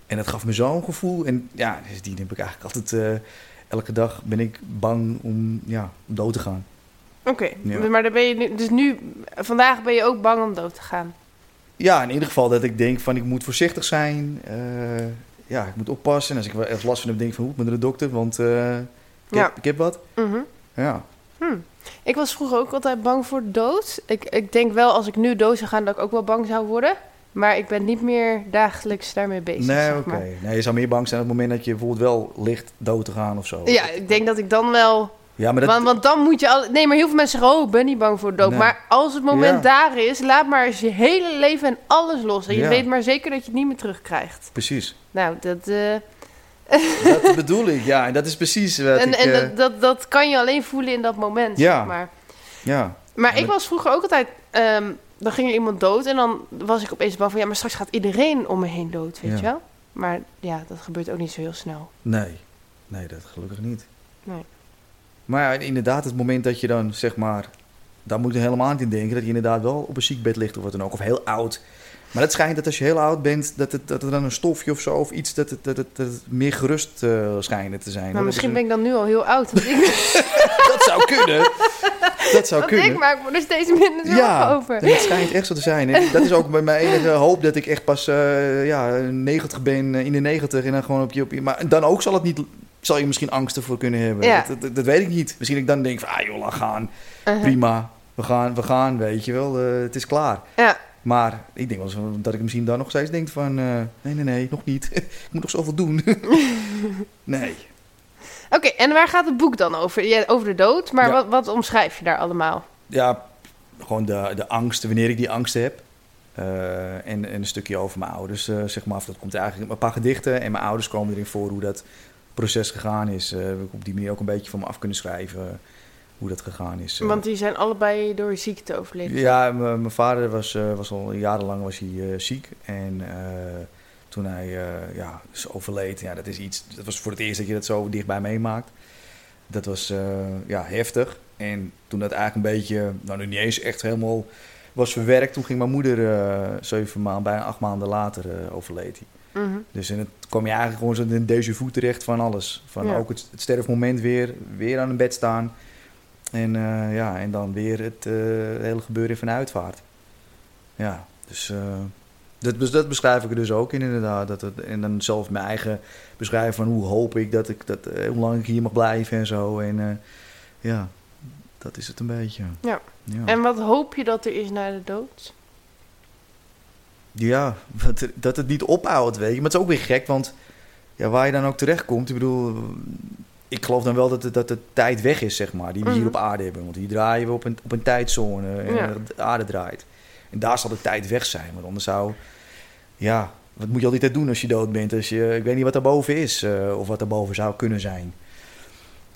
En dat gaf me zo'n gevoel. En ja, die heb ik eigenlijk altijd... eh, elke dag ben ik bang om, ja, om dood te gaan. Oké. Ja. Maar dan ben je nu, dus nu, vandaag ben je ook bang om dood te gaan. Ja, in ieder geval dat ik denk van ik moet voorzichtig zijn. eh, ja, ik moet oppassen. En als ik wel echt last van heb, denk ik van hoe moet naar de dokter. Want eh, ik, Ja. heb, ik heb wat. Mhm. Ja. Hm. Ik was vroeger ook altijd bang voor dood. Ik, ik denk wel als ik nu dood zou gaan dat ik ook wel bang zou worden. Maar ik ben niet meer dagelijks daarmee bezig. nee, zeg oké. Nee, je zou meer bang zijn op het moment dat je bijvoorbeeld wel ligt dood te gaan of zo. Ja, ik denk dat ik dan wel. Ja, maar dat... Want, want dan moet je al. Nee, maar heel veel mensen zeggen: Oh, ik ben niet bang voor dood. Nee. Maar als het moment Ja. daar is, laat maar eens je hele leven en alles los. En je Ja. weet maar zeker dat je het niet meer terugkrijgt. Precies. Nou, dat. eh, Dat bedoel ik, ja. En dat is precies wat en ik... en eh, dat, dat, dat kan je alleen voelen in dat moment. Ja. Zeg maar. Ja. Maar ik was vroeger ook altijd. ehm, dan ging er iemand dood en dan was ik opeens bang van ja, maar straks gaat iedereen om me heen dood, weet je wel? Maar ja, dat gebeurt ook niet zo heel snel. Nee. Nee, dat gelukkig niet. Nee. Maar ja, inderdaad, het moment dat je dan, zeg maar... Daar moet je helemaal niet in denken. Dat je inderdaad wel op een ziekbed ligt of wat dan ook. Of heel oud. Maar het schijnt dat als je heel oud bent... Dat, het, dat er dan een stofje of zo of iets... Dat het, dat het, dat het meer gerust eh schijnt te zijn. Maar Dat misschien is ben ik dan nu al heel oud. Dat zou kunnen. Dat zou kunnen. ik maak me er steeds minder zorgen ja, over. het schijnt echt zo te zijn. En dat is ook bij mijn enige hoop dat ik echt pas eh, ja, 90 ben, eh, in de 90 en dan gewoon op je, op je... Maar dan ook zal het niet... Zal je misschien angsten voor kunnen hebben. Ja. Dat, dat, dat weet ik niet. Misschien ik dan denk van, ah joh, laat gaan. Uh-huh. Prima. We gaan, we gaan, weet je wel. eh, het is klaar. Ja. Maar ik denk wel eens dat ik misschien dan nog steeds denk van... eh, nee, nee, nee, nog niet. ik moet nog zoveel doen. nee. Oké, en waar gaat het boek dan over? Ja, over de dood, maar Ja. wat, wat omschrijf je daar allemaal? Ja, gewoon de, de angst, wanneer ik die angst heb. Eh, en, en een stukje over mijn ouders, zeg maar. Of dat komt eigenlijk een paar gedichten. En mijn ouders komen erin voor hoe dat proces gegaan is. Eh, heb ik op die manier ook een beetje van me af kunnen schrijven eh, hoe dat gegaan is. eh. Want die zijn allebei door ziekte overleden. Ja, mijn vader was, was al jarenlang was hij, ziek. En toen hij eh, ja, is overleed, ja, dat is iets. Dat was voor het eerst dat je dat zo dichtbij meemaakt. Dat was ja, heftig. En toen dat eigenlijk een beetje, nou nu niet eens echt helemaal was verwerkt, toen ging mijn moeder zeven maanden, bijna acht maanden later overleed hij. Mhm. Dus in het kwam je eigenlijk gewoon zo in een déjà vu terecht van alles. Van Ja. ook het, het sterfmoment weer, weer aan een bed staan. En, eh, ja, en dan weer het eh, hele gebeuren van uitvaart. Ja, dus eh, dat, dat beschrijf ik er dus ook in inderdaad. Dat het, en dan zelf mijn eigen beschrijven van hoe hoop ik dat ik, dat, hoe lang ik hier mag blijven en zo. En ja, dat is het een beetje. Ja. Ja, En wat hoop je dat er is na de dood? Ja dat, het niet ophoudt, weet je. Maar het is ook weer gek, want ja, waar je dan ook terecht komt, ik bedoel, ik geloof dan wel dat, het, dat de tijd weg is, zeg maar, die we hier Mhm. op aarde hebben. Want hier draaien we op een, op een tijdzone en Ja. de aarde draait. En daar zal de tijd weg zijn, want anders zou, ja, wat moet je al die tijd doen als je dood bent? Als je, ik weet niet wat daarboven is, eh, of wat daarboven zou kunnen zijn.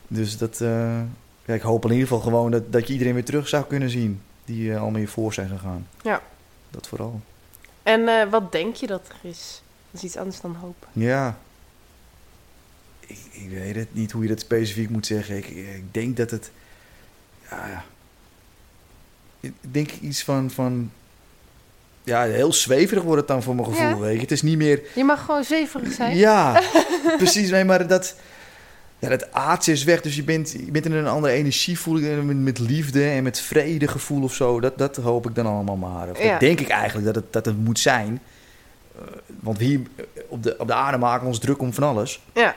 Dus dat, eh, ja, ik hoop in ieder geval gewoon dat, dat je iedereen weer terug zou kunnen zien, die eh, allemaal hiervoor zijn gegaan. Ja. Dat vooral. En eh, wat denk je dat er is? Dat is iets anders dan hoop. Ja. Ik, ik weet het niet hoe je dat specifiek moet zeggen. Ik, ik denk dat het. Ja, ja. Ik denk iets van, van. Ja, heel zweverig wordt het dan voor mijn gevoel. Ja. Weet je. Het is niet meer. Je mag gewoon zeverig zijn. Ja, precies. Nee, maar dat. Ja, dat aardse is weg, dus je bent, je bent in een andere energie, voel ik, met, met liefde en met vredegevoel of zo. Dat, dat hoop ik dan allemaal maar. Of Ja. Dat denk ik eigenlijk dat het, dat het moet zijn. Eh, want hier eh, op de, op de aarde maken we ons druk om van alles. Ja.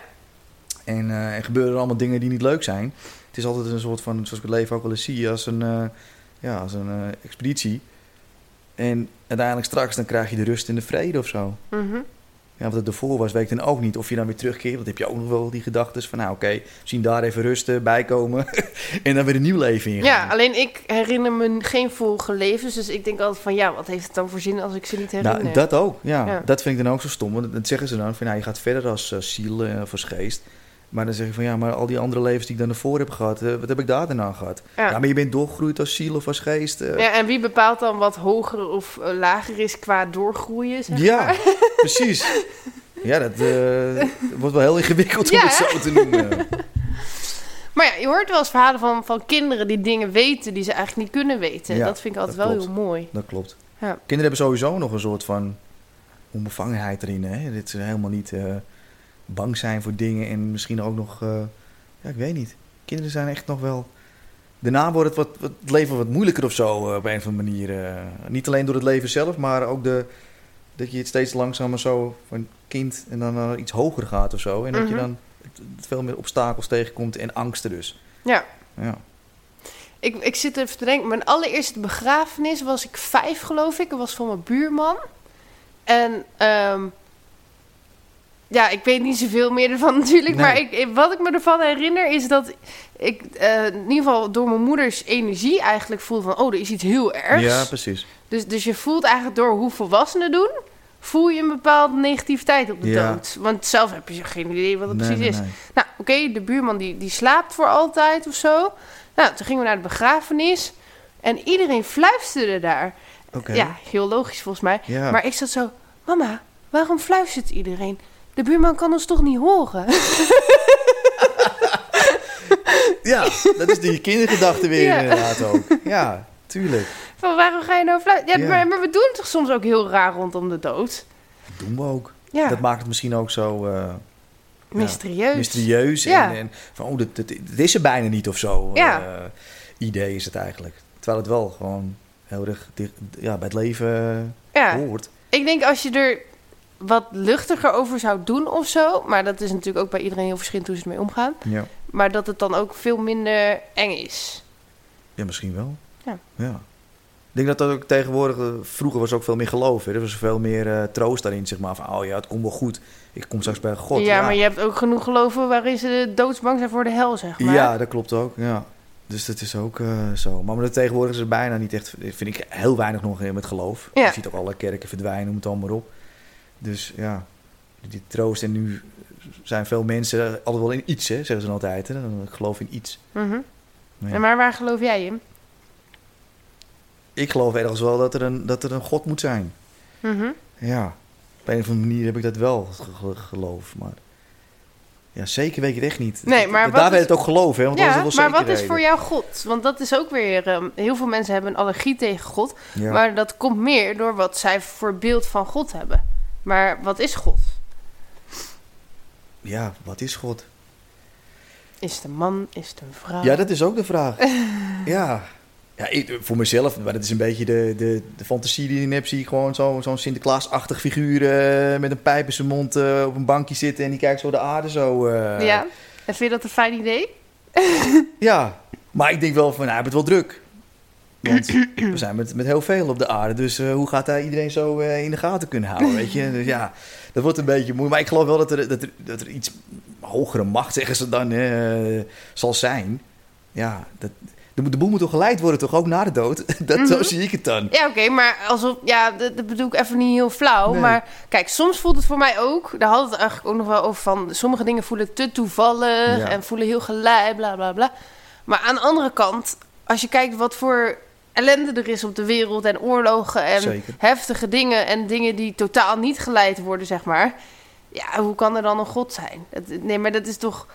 En eh, er gebeuren allemaal dingen die niet leuk zijn. Het is altijd een soort van, zoals ik het leven ook wel eens zie, als een, ja, als een expeditie. En uiteindelijk straks dan krijg je de rust en de vrede of zo. Mhm. Ja, wat het ervoor was, weet ik dan ook niet. Of je dan weer terugkeert, want heb je ook nog wel die gedachten van... nou oké, misschien daar even rusten, bijkomen en dan weer een nieuw leven in. Ja, alleen ik herinner me geen vorige levens. Dus ik denk altijd van ja, wat heeft het dan voor zin als ik ze niet herinner? nou, dat ook. Ja, Ja. dat vind ik dan ook zo stom. Want dat zeggen ze dan van, nou, je gaat verder als eh, ziel eh, of als geest. Maar dan zeg je van, ja, maar al die andere levens die ik dan ervoor heb gehad... eh, wat heb ik daar dan aan gehad? Ja. Ja, maar je bent doorgegroeid als ziel of als geest. eh. Ja, en wie bepaalt dan wat hoger of eh, lager is qua doorgroeien? Zeg Ja, maar? precies. Ja, dat wordt wel heel ingewikkeld om het zo te noemen. Maar ja, je hoort wel eens verhalen van, van kinderen die dingen weten die ze eigenlijk niet kunnen weten. Ja, dat vind ik altijd wel klopt. heel mooi. Dat klopt. Ja. Kinderen hebben sowieso nog een soort van onbevangenheid erin. Hè? Dit ze helemaal niet bang zijn voor dingen en misschien ook nog... eh, ja, ik weet niet. Kinderen zijn echt nog wel... Daarna wordt het, wat, wat, het leven wat moeilijker of zo eh, op een of andere manier. eh. niet alleen door het leven zelf, maar ook de, dat je het steeds langzamer zo van kind en dan naar iets hoger gaat of zo. En dat je Mhm. dan veel meer obstakels tegenkomt en angsten dus. Ja, Ja. ik, ik zit even te denken. Mijn allereerste begrafenis was ik vijf, geloof ik. Dat was van mijn buurman. En ehm, ja, ik weet niet zoveel meer ervan natuurlijk. Nee. Maar ik, wat ik me ervan herinner is dat ik eh, in ieder geval door mijn moeders energie eigenlijk voelde van... oh, er is iets heel ergs. ja, precies. Dus, dus je voelt eigenlijk door hoe volwassenen doen... voel je een bepaalde negativiteit op de Ja. dood. Want zelf heb je geen idee wat het Nee, precies nee, is. Nou, oké, de buurman die, die slaapt voor altijd of zo. Nou, toen gingen we naar de begrafenis. En iedereen fluisterde daar. Ja, heel logisch volgens mij. Ja. Maar ik zat zo... Mama, waarom fluistert iedereen? De buurman kan ons toch niet horen? Ja, dat is die kindergedachte weer Ja. inderdaad ook. Ja, tuurlijk. Van, waarom ga je nou fluisteren? Ja, Ja. Maar, maar we doen toch soms ook heel raar rondom de dood? Dat doen we ook. Ja, Dat maakt het misschien ook zo eh, mysterieus. mysterieus. Ja. En, en van, oh, dat, dat, dat is er bijna niet of zo. Ja. eh, idee is het eigenlijk. Terwijl het wel gewoon heel erg dicht, ja, bij het leven Ja, hoort. ik denk als je er wat luchtiger over zou doen of zo... maar dat is natuurlijk ook bij iedereen heel verschillend hoe ze ermee omgaan... Ja. maar dat het dan ook veel minder eng is. ja, misschien wel. Ja. ja. Ik denk dat dat ook tegenwoordig... eh, Vroeger was ook veel meer geloof. Hè? Er was veel meer eh, troost daarin, zeg maar. Van, oh ja, het komt wel goed. Ik kom straks bij God. ja, maar je hebt ook genoeg geloven waarin ze doodsbang zijn voor de hel, zeg maar. Ja, dat klopt ook. Ja. Dus dat is ook eh, zo. Maar met tegenwoordig is er bijna niet echt, vind ik heel weinig nog met geloof. Ja. Je ziet ook alle kerken verdwijnen, noem het allemaal op. Dus ja, die troost. En nu zijn veel mensen altijd wel in iets, hè, zeggen ze dan altijd. Hè? Dan geloof in iets. Mhm. Maar ja, En maar waar geloof jij in? Ik geloof ergens wel dat er, een, dat er een God moet zijn. Mhm. Ja, op een of andere manier heb ik dat wel ge- ge- geloof. Maar ja, zeker weet ik het echt niet. Nee, maar Daar werd het ook geloven, hè? Want Ja, dat is maar wel wat is voor jou God? Want dat is ook weer... ehm, heel veel mensen hebben een allergie tegen God. Ja. Maar dat komt meer door wat zij voor beeld van God hebben. Maar wat is God? ja, wat is God? Is het een man? Is het een vrouw? Ja, dat is ook de vraag. ja. Ja, ik, voor mezelf, maar dat is een beetje de, de, de fantasie die ik heb. Zie ik gewoon zo- zo'n Sinterklaas-achtig figuur eh, met een pijp in zijn mond eh, op een bankje zitten en die kijkt zo de aarde zo. eh. Ja? En vind je dat een fijn idee? Ja, maar ik denk wel van, nou, hij heeft het wel druk. Want we zijn met, met heel veel op de aarde, dus eh, hoe gaat hij iedereen zo eh, in de gaten kunnen houden, weet je? Dus ja, dat wordt een beetje moeilijk. Maar ik geloof wel dat er, dat er, dat er iets hogere macht, zeggen ze dan, eh, zal zijn. Ja, dat, de, de boel moet toch geleid worden, toch ook na de dood? Dat, Zo Mhm. zie ik het dan. Ja, oké, maar alsof... Ja, dat, dat bedoel ik even niet heel flauw. Nee. Maar kijk, soms voelt het voor mij ook... Daar hadden we het eigenlijk ook nog wel over van... Sommige dingen voelen te toevallig Ja. en voelen heel gelijk, bla bla bla. Maar aan de andere kant, als je kijkt wat voor ellende er is op de wereld... en oorlogen en Zeker. heftige dingen... en dingen die totaal niet geleid worden, zeg maar... Ja, hoe kan er dan een God zijn? Dat, nee, maar dat is toch...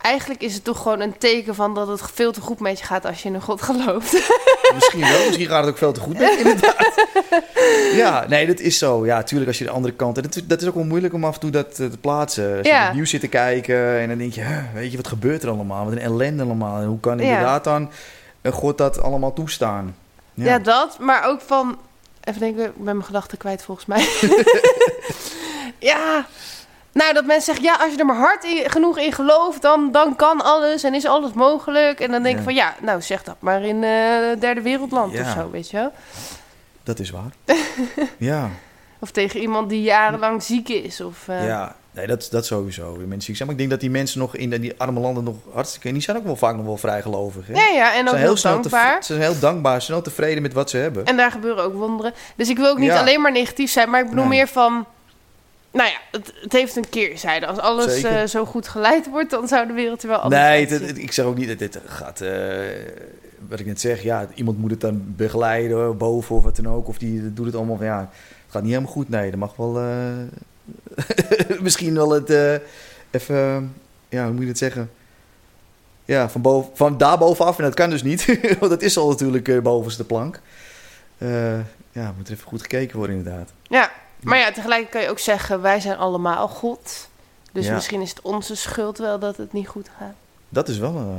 eigenlijk is het toch gewoon een teken van dat het veel te goed met je gaat als je in een God gelooft. Misschien wel, misschien gaat het ook veel te goed met je, inderdaad. Ja, nee, dat is zo. Ja, tuurlijk, als je de andere kant... En dat, dat is ook wel moeilijk om af en toe dat eh, te plaatsen. Als je Ja. het nieuws zit te kijken en dan denk je... "Huh, weet je, wat gebeurt er allemaal? Wat een ellende allemaal. En hoe kan Ja. inderdaad dan eh, God dat allemaal toestaan? Ja. dat, maar ook van... Even denken, ik ben mijn gedachten kwijt volgens mij. ja, nou dat mensen zeggen... Ja, als je er maar hard in, genoeg in gelooft, dan, dan kan alles en is alles mogelijk. En dan denk ik Ja. van, ja, nou zeg dat maar in eh derde wereldland Ja. of zo, weet je wel. Dat is waar. ja, Of tegen iemand die jarenlang ziek is. Of, eh, ja. Nee, dat, dat sowieso. Die Mensen zijn. Maar ik denk dat die mensen nog in die arme landen nog hartstikke... En die zijn ook wel vaak nog wel vrijgelovig. Hè? ja, ja, en Ze ook zijn heel dankbaar. Te, ze zijn heel dankbaar, snel tevreden met wat ze hebben. En daar gebeuren ook wonderen. Dus ik wil ook niet Ja. alleen maar negatief zijn, maar ik bedoel Nee. meer van... Nou ja, het, het heeft een keerzijde. Als alles eh, zo goed geleid wordt, dan zou de wereld er wel anders Nee, uitzien. het- het- ik zeg ook niet dat dit gaat. eh, wat ik net zeg, ja, iemand moet het dan begeleiden boven of wat dan ook. Of die doet het allemaal van ja, het gaat niet helemaal goed. Nee, dat mag wel. eh, misschien wel het eh, even. ja, hoe moet je het zeggen? Ja, van, boven, van daar bovenaf. En dat kan dus niet. Want dat is al natuurlijk eh, bovenste plank. Eh, ja, moet er even goed gekeken worden, inderdaad. Ja, maar ja, tegelijk kan je ook zeggen, wij zijn allemaal God. Dus Ja. misschien is het onze schuld wel dat het niet goed gaat. Dat is wel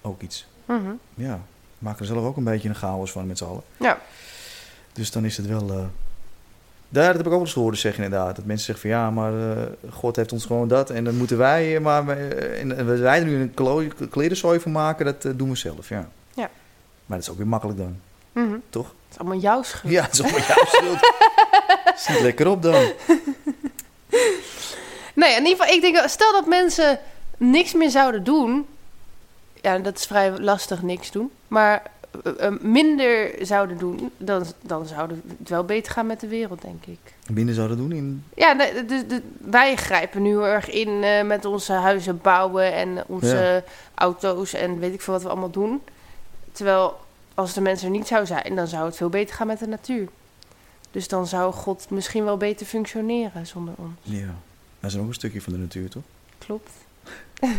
ook iets. Mhm. Ja, we maken er zelf ook een beetje een chaos van met z'n allen. Ja. Dus dan is het wel. Eh, daar dat heb ik ook wel eens horen zeggen, inderdaad. Dat mensen zeggen van ja, maar eh, God heeft ons gewoon dat. En dan moeten wij, eh, maar wij- en, en wij er nu een klerenzooi van maken, dat eh, doen we zelf. Ja. Ja. Maar dat is ook weer makkelijk dan, Mhm. toch? Het is allemaal jouw schuld. Ja, dat is maar jouw schuld. Zit lekker op dan. Nee, in ieder geval, ik denk, stel dat mensen niks meer zouden doen. Ja, dat is vrij lastig, niks doen. Maar eh, eh, minder zouden doen, dan, dan zou het wel beter gaan met de wereld, denk ik. Binnen zouden doen in. Ja, de, de, de- wij grijpen nu heel erg in eh, met onze huizen bouwen en onze auto's en weet ik veel wat we allemaal doen. Terwijl als de mensen er niet zou zijn, dan zou het veel beter gaan met de natuur. Dus dan zou God misschien wel beter functioneren zonder ons. Ja, dat is ook een stukje van de natuur, toch? Klopt.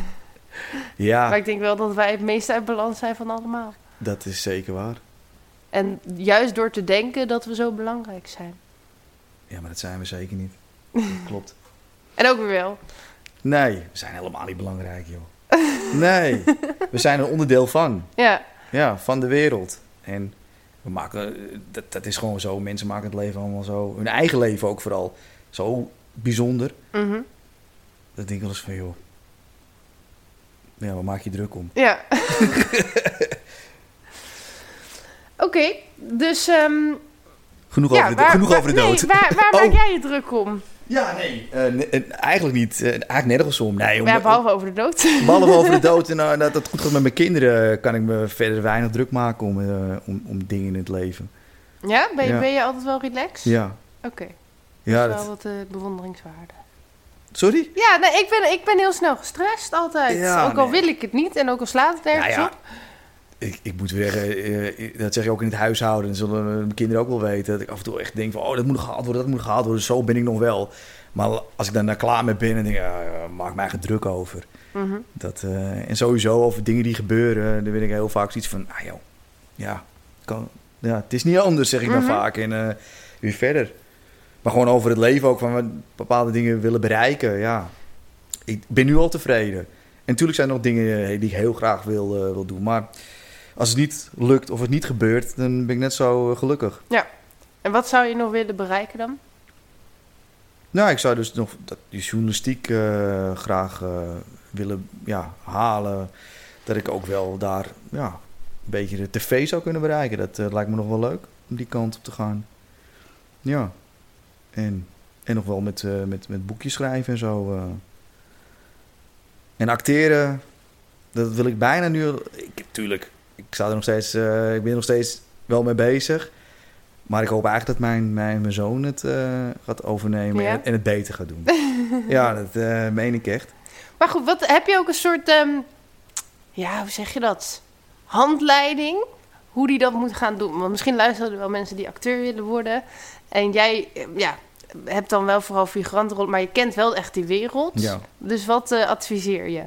Ja, Maar ik denk wel dat wij het meest uit balans zijn van allemaal. Dat is zeker waar. En juist door te denken dat we zo belangrijk zijn. Ja, maar dat zijn we zeker niet. Klopt. En ook weer wel. Nee, we zijn helemaal niet belangrijk, joh. Nee, we zijn een onderdeel van. Ja, Ja, van de wereld. En we maken, dat, dat is gewoon zo. Mensen maken het leven allemaal zo, hun eigen leven ook vooral, zo bijzonder. mhm. Dat denk ik wel eens van, joh. Ja, waar maak je druk om? ja. Oké, dus ehm, Genoeg, ja, over, de, waar, genoeg waar- over de dood. Nee, waar, waar Oh. maak jij je druk om? Ja, nee. eh, eh, eigenlijk niet. eh, eigenlijk nergens om. Nee, om, Ja, behalve over de dood. behalve over de dood en nou, dat het goed gaat met mijn kinderen, kan ik me verder weinig druk maken om, om, om dingen in het leven. Ja? Ben je, Ja. ben je altijd wel relaxed? Ja. Oké, Ja, dat is wel dat, wat bewonderingswaarde. sorry? Ja, nee, ik ben, ik ben heel snel gestrest altijd. Ja, ook al nee. wil ik het niet en ook al slaat het nergens Ja, ja. op. Ik, ik moet zeggen, eh, dat zeg je ook in het huishouden. Dat zullen mijn kinderen ook wel weten. Dat ik af en toe echt denk van, oh, dat moet nog gehaald worden, dat moet nog gehaald worden. Zo ben ik nog wel. Maar als ik dan daar klaar mee ben, dan denk ik, ja, maak mij geen druk over. Mhm. Dat, eh, en sowieso over dingen die gebeuren, dan ben ik heel vaak zoiets van, ah joh, ja, kan, ja, het is niet anders, zeg ik dan Mhm. vaak. En eh, weer verder. Maar gewoon over het leven ook, van bepaalde dingen willen bereiken, ja. Ik ben nu al tevreden. En natuurlijk zijn er nog dingen eh, die ik heel graag wil, eh, wil doen. Maar als het niet lukt of het niet gebeurt, dan ben ik net zo eh, gelukkig. En wat zou je nog willen bereiken dan? Nou, ik zou dus nog dat, die journalistiek eh, graag eh, willen ja, halen. Dat ik ook wel daar ja, een beetje de tv zou kunnen bereiken. Dat lijkt me nog wel leuk om die kant op te gaan. Ja. En, en nog wel met, met, met boekjes schrijven en zo. En acteren, dat wil ik bijna nu. Ik, tuurlijk, ik, sta er nog steeds, eh, ik ben er nog steeds wel mee bezig. Maar ik hoop eigenlijk dat mijn, mijn, mijn zoon het eh, gaat overnemen Ja? en, het beter gaat doen. ja, dat eh, meen ik echt. Maar goed, wat, heb je ook een soort, ehm, ja, hoe zeg je dat? Handleiding? Hoe die dat moet gaan doen? Want misschien luisteren er wel mensen die acteur willen worden. En jij, ja, hebt dan wel vooral figurantenrol, maar je kent wel echt die wereld. Ja. Dus wat adviseer je?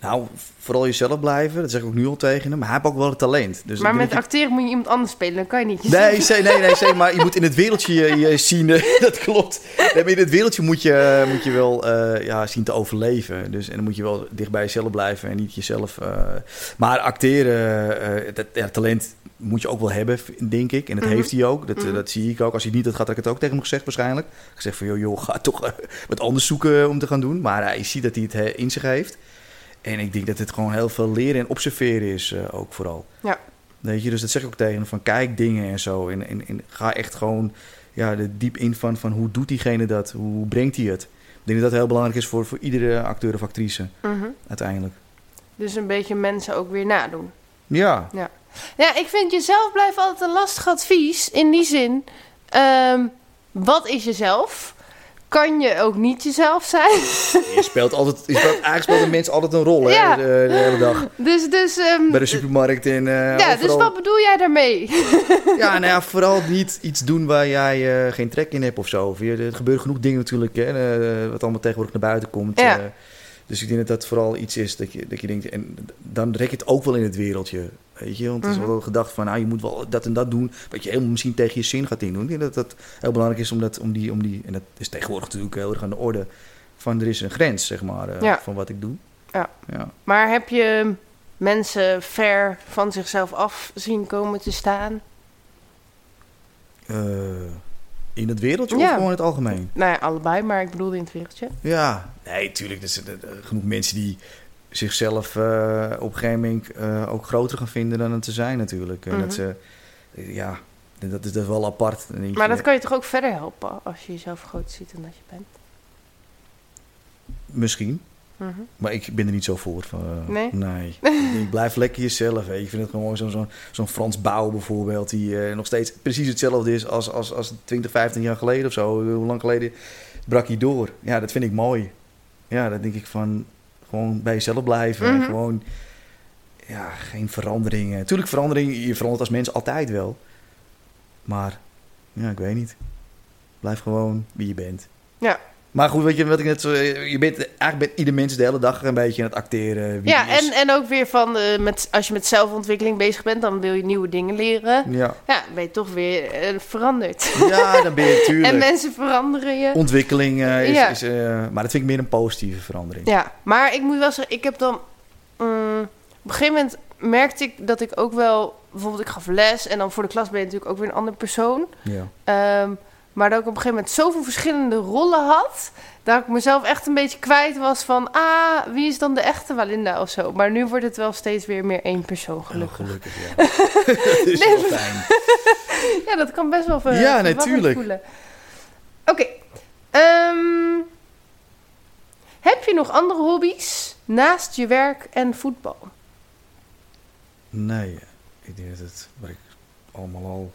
Nou, vooral jezelf blijven. Dat zeg ik ook nu al tegen hem. Maar hij heeft ook wel het talent. Dus maar met acteren moet je iemand anders spelen. Dan kan je niet Nee, jezelf- nee, nee, zeg maar je moet in het wereldje je, je zien. eh, dat klopt. Nee, maar in het wereldje moet je, moet je wel eh, ja, zien te overleven. Dus, en dan moet je wel dicht bij jezelf blijven en niet jezelf. eh, maar acteren, eh, dat ja, talent moet je ook wel hebben, denk ik. En dat Mhm. heeft hij ook. Dat, eh, Mhm. dat zie ik ook. Als hij niet had, had ik het ook tegen hem gezegd waarschijnlijk. Ik zeg van, joh, joh ga toch eh, wat anders zoeken om te gaan doen. Maar hij ziet dat hij het eh, in zich heeft. En ik denk dat het gewoon heel veel leren en observeren is eh, ook vooral. Ja. Weet je, dus dat zeg ik ook tegen hem, van kijk dingen en zo. En, en, en ga echt gewoon ja, er diep in van, van hoe doet diegene dat? Hoe brengt hij het? Ik denk dat dat heel belangrijk is voor, voor iedere acteur of actrice Mhm. uiteindelijk. Dus een beetje mensen ook weer nadoen. Ja, Ja, ik vind jezelf blijven altijd een lastig advies. In die zin, ehm, wat is jezelf? Kan je ook niet jezelf zijn? je speelt altijd, je speelt, eigenlijk speelt een mens altijd een rol hè, de, de hele dag. Dus, dus, ehm, Bij de supermarkt en eh ja, dus wat bedoel jij daarmee? Ja, nou ja, vooral niet iets doen waar jij eh, geen trek in hebt of zo. Er gebeuren genoeg dingen natuurlijk, hè, eh, wat allemaal tegenwoordig naar buiten komt. Ja. Dus ik denk dat dat vooral iets is dat je, dat je denkt, en dan rek je het ook wel in het wereldje. Weet je, want het is Mhm. wel gedacht van, nou, je moet wel dat en dat doen, wat je helemaal misschien tegen je zin gaat indoen. Ik denk dat dat heel belangrijk is om, dat, om, die, om die, en dat is tegenwoordig natuurlijk heel erg aan de orde, van er is een grens, zeg maar, eh, Ja. van wat ik doe. Ja. ja. Maar heb je mensen ver van zichzelf af zien komen te staan? Eh, in het wereldje Ja. of gewoon in het algemeen? Nou ja, allebei, maar ik bedoelde in het wereldje. Ja, nee, tuurlijk. Er zijn genoeg mensen die zichzelf eh, op een gegeven moment eh, ook groter gaan vinden dan het te zijn natuurlijk. En Mhm. dat ze, ja, dat is dat is wel apart. Maar je, dat kan je toch ook verder helpen als je jezelf groter ziet dan dat je bent? Misschien, Mhm. maar ik ben er niet zo voor. Van, eh, Nee? Nee. ik, blijf lekker jezelf. Hè. Ik vind het gewoon zo'n zo'n Frans Bouw bijvoorbeeld, die eh, nog steeds precies hetzelfde is als, als, als 20, 15 jaar geleden of zo. Hoe lang geleden brak hij door? Ja, dat vind ik mooi. Ja, dat denk ik van gewoon bij jezelf blijven. En Mhm. gewoon, ja, geen veranderingen. Tuurlijk verandering, je verandert als mens altijd wel. Maar, ja, ik weet niet. Blijf gewoon wie je bent. Ja. Maar goed, weet je wat ik net zo... Je bent eigenlijk bent ieder mens de hele dag een beetje aan het acteren. Wie Ja, en, en ook weer van, eh, met, als je met zelfontwikkeling bezig bent, dan wil je nieuwe dingen leren. Ja. Ja, ben je toch weer eh, veranderd. ja, dan ben je tuurlijk... En mensen veranderen je. Ontwikkeling eh, is... Ja. is eh, maar dat vind ik meer een positieve verandering. Ja, maar ik moet wel zeggen, ik heb dan... mm, op een gegeven moment merkte ik dat ik ook wel... Bijvoorbeeld, ik gaf les en dan voor de klas ben je natuurlijk ook weer een andere persoon. Ja. Ehm, maar dat ik op een gegeven moment zoveel verschillende rollen had... dat ik mezelf echt een beetje kwijt was van... ah, wie is dan de echte Walinda of zo. Maar nu wordt het wel steeds weer meer één persoon, gelukkig. Oh, gelukkig, ja. dat is Nee, wel maar- fijn. Ja, dat kan best wel ver. Ja, verwarrend natuurlijk. Oké. ehm, heb je nog andere hobby's naast je werk en voetbal? Nee, ik denk dat het, wat ik allemaal al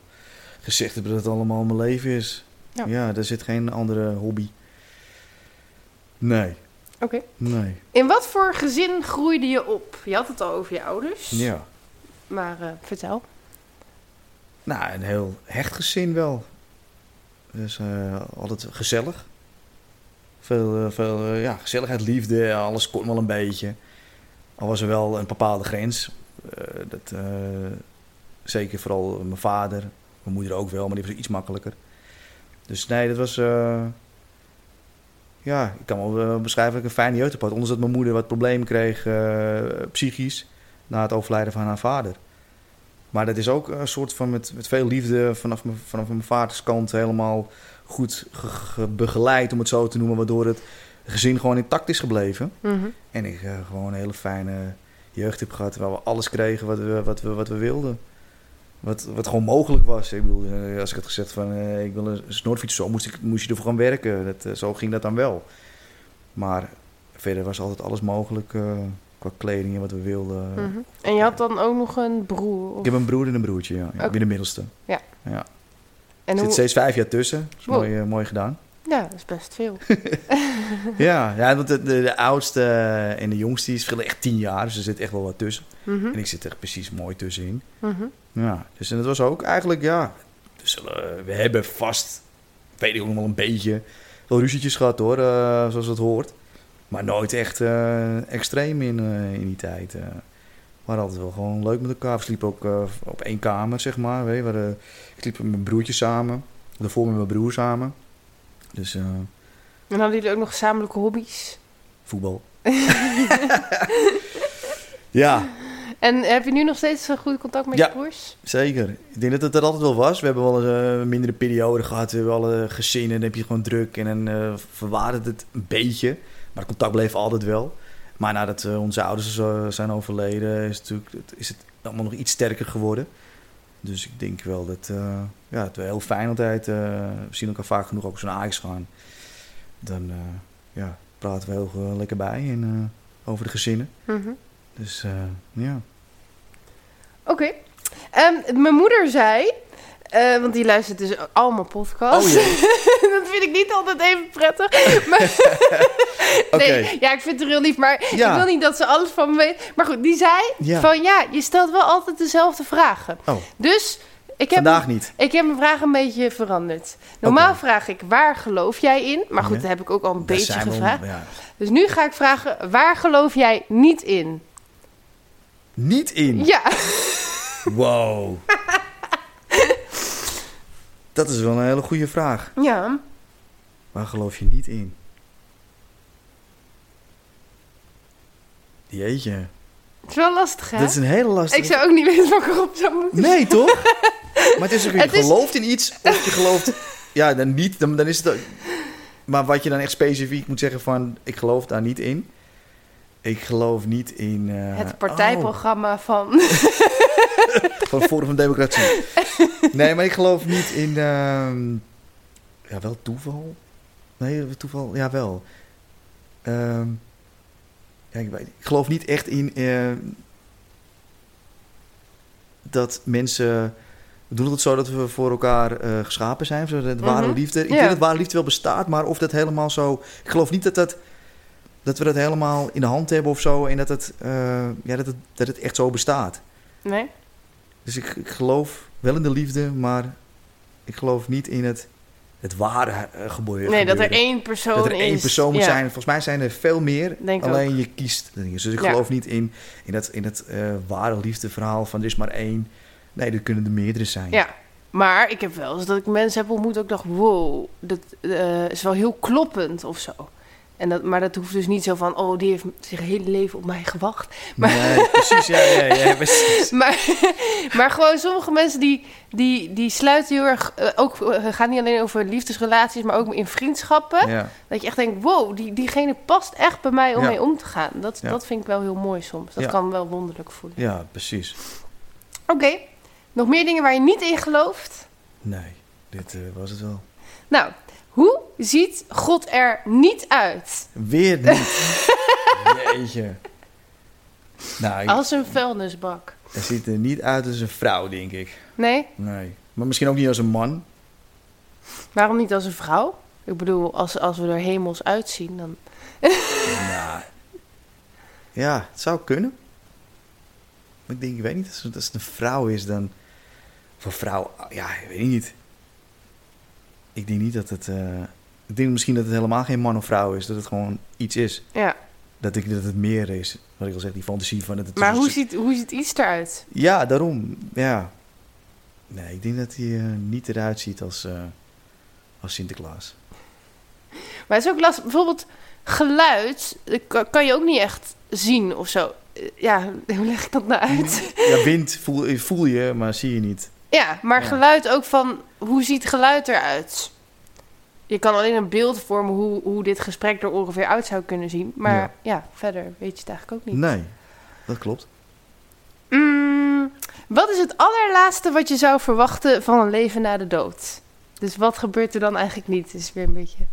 gezegd heb, dat het allemaal mijn leven is. Ja. Ja, er zit geen andere hobby. Nee, Oké. nee. In wat voor gezin groeide je op? Je had het al over je ouders. Ja. Maar eh, vertel. Nou, een heel hecht gezin wel. Dus eh, altijd gezellig. Veel, eh, veel ja, gezelligheid, liefde, alles kon wel een beetje. Al was er wel een bepaalde grens. Dat, zeker vooral mijn vader, mijn moeder ook wel, maar die was iets makkelijker. Dus nee, dat was... eh, ja, ik kan wel eh, beschrijven dat ik een fijne jeugd heb gehad. Ondanks dat mijn moeder wat problemen kreeg, eh, psychisch, na het overlijden van haar vader. Maar dat is ook een soort van met, met veel liefde vanaf, mijn- vanaf mijn vaders kant helemaal goed ge- ge- begeleid, om het zo te noemen, waardoor het gezin gewoon intact is gebleven. Mhm. En ik gewoon een hele fijne jeugd heb gehad, waar we alles kregen wat we, wat we, wat we wilden. Wat, wat gewoon mogelijk was. Ik bedoel, eh, als ik had gezegd van eh, ik wil een snorfiets, zo moest, ik, moest je ervoor gaan werken. Dat, eh, zo ging dat dan wel. Maar verder was altijd alles mogelijk qua kleding en wat we wilden. Mhm. En je had dan ook nog een broer? Of... Ik heb een broer en een broertje, ja. ja. Ik ben de middelste. En Er zit hoe... steeds vijf jaar tussen. Dat is Wow. mooi, mooi gedaan. Ja, dat is best veel. ja, ja, want de, de, de oudste en de jongste die verschillen echt tien jaar. Dus er zit echt wel wat tussen. Mhm. En ik zit er precies mooi tussenin. Mhm. Ja, dus en dat was ook eigenlijk, ja... We, hebben vast, weet ik ook nog wel een beetje... wel ruzietjes gehad hoor, eh, zoals het hoort. Maar nooit echt eh, extreem in, eh, in die tijd. hadden altijd wel gewoon leuk met elkaar. We sliepen ook op één kamer, zeg maar. Weet je. We hadden- ik sliep met mijn broertje samen. Daarvoor met mijn broer samen. Dus eh, En hadden jullie ook nog gezamenlijke hobby's? voetbal. ja, En heb je nu nog steeds een goed contact met Ja. je broers? zeker. Ik denk dat het er altijd wel was. We hebben wel eens eh, een mindere periode gehad. We hebben alle gezinnen. Dan heb je gewoon druk. En dan eh verwaarde het een beetje. Maar het contact bleef altijd wel. Maar nadat eh, onze ouders eh, zijn overleden, is het, natuurlijk, is het allemaal nog iets sterker geworden. Dus ik denk wel dat eh, ja, het wel heel fijn altijd. eh, we zien elkaar vaak genoeg ook zo'n Ajax gaan. Dan eh, ja, praten we heel lekker bij en, over de gezinnen. Mhm. Dus ja. Oké. Ehm, mijn moeder zei, eh, want die luistert dus allemaal podcasts. Oh dat vind ik niet altijd even prettig. Maar, Oké. nee, ja, ik vind het heel lief, maar Ja. ik wil niet dat ze alles van me weet. Maar goed, die zei Ja. van ja, je stelt wel altijd dezelfde vragen. Oh, Dus ik heb, vandaag niet. ik heb mijn vraag een beetje veranderd. Normaal vraag ik, waar geloof jij in? Maar goed, dat heb ik ook al een beetje om- gevraagd. ja. Dus nu ga ik vragen, waar geloof jij niet in? Niet in. Ja, Wow. Dat is wel een hele goede vraag. ja. Waar geloof je niet in? Jeetje. Het is wel lastig, hè? Dat is een hele lastige... Ik zou ook niet weten wat ik erop zou moeten Nee, toch? Maar het is ook, je Het is- gelooft in iets of je gelooft... Ja, dan niet, dan, dan is het... Maar wat je dan echt specifiek moet zeggen van... Ik geloof daar niet in. Ik geloof niet in... eh, Het partijprogramma oh, van Forum van Democratie. Nee, maar ik geloof niet in... ehm, ja, wel toeval. Nee, toeval... Ja, wel. Ehm, ja, ik, weet, ik geloof niet echt in... eh, dat mensen... We doen het zo dat we voor elkaar eh, geschapen zijn. De ware Mhm. liefde. Ik Ja. denk dat ware liefde wel bestaat, maar of dat helemaal zo... Ik geloof niet dat, dat, dat we dat helemaal in de hand hebben of zo. En dat het, eh, ja, dat het, dat het echt zo bestaat. Nee? Dus ik, ik geloof wel in de liefde, maar ik geloof niet in het, het ware uh, gebeuren. Nee, dat er één persoon dat er is. één persoon moet Ja. zijn. Volgens mij zijn er veel meer. Denk alleen je kiest. Dus ik Ja. geloof niet in, in dat, in dat eh, ware liefdeverhaal van er is maar één. Nee, er kunnen er meerdere zijn. Ja, maar ik heb wel eens dat ik mensen heb ontmoet ook dacht, wow, dat eh, is wel heel kloppend of zo. En dat, maar dat hoeft dus niet zo van, oh, die heeft zijn hele leven op mij gewacht. Nee, precies. Ja, ja, ja, precies. Maar, maar gewoon sommige mensen die, die, die sluiten heel erg, eh, ook, eh, het gaat niet alleen over liefdesrelaties, maar ook in vriendschappen. Ja. Dat je echt denkt, wow, die, diegene past echt bij mij om Ja. mee om te gaan. Dat, Ja. dat vind ik wel heel mooi soms. Dat kan wel wonderlijk voelen. ja, precies. Oké, nog meer dingen waar je niet in gelooft? Nee, dit eh, was het wel. Nou, hoe ziet God er niet uit? Weer niet. Jeetje. Nou, ik- Als een vuilnisbak. hij ziet er niet uit als een vrouw, denk ik. Nee? Nee. Maar misschien ook niet als een man. Waarom niet als een vrouw? Ik bedoel, als, als we er hemels uitzien, dan... Nou, ja, het zou kunnen. Maar ik denk, ik weet niet, als het, als het een vrouw is, dan... Voor vrouw, ja, ik weet niet. Ik denk niet dat het... eh, ik denk misschien dat het helemaal geen man of vrouw is. Dat het gewoon iets is. Ja, Dat ik dat het meer is. Wat ik al zeg, die fantasie van... Dat het maar hoe ziet, hoe ziet iets eruit? Ja, daarom. Ja. Nee, ik denk dat hij eh, niet eruit ziet als, eh, als Sinterklaas. Maar het is ook lastig. Bijvoorbeeld geluid kan, je ook niet echt zien of zo. Ja, hoe leg ik dat nou uit? Ja, wind voel, voel je, maar zie je niet. Ja, maar Ja. geluid ook van... Hoe ziet geluid eruit? Je kan alleen een beeld vormen hoe, hoe dit gesprek er ongeveer uit zou kunnen zien. Maar ja, Ja. verder weet je het eigenlijk ook niet. Nee, dat klopt. Mm, wat is het allerlaatste wat je zou verwachten van een leven na de dood? Dus wat gebeurt er dan eigenlijk niet? Is weer een beetje...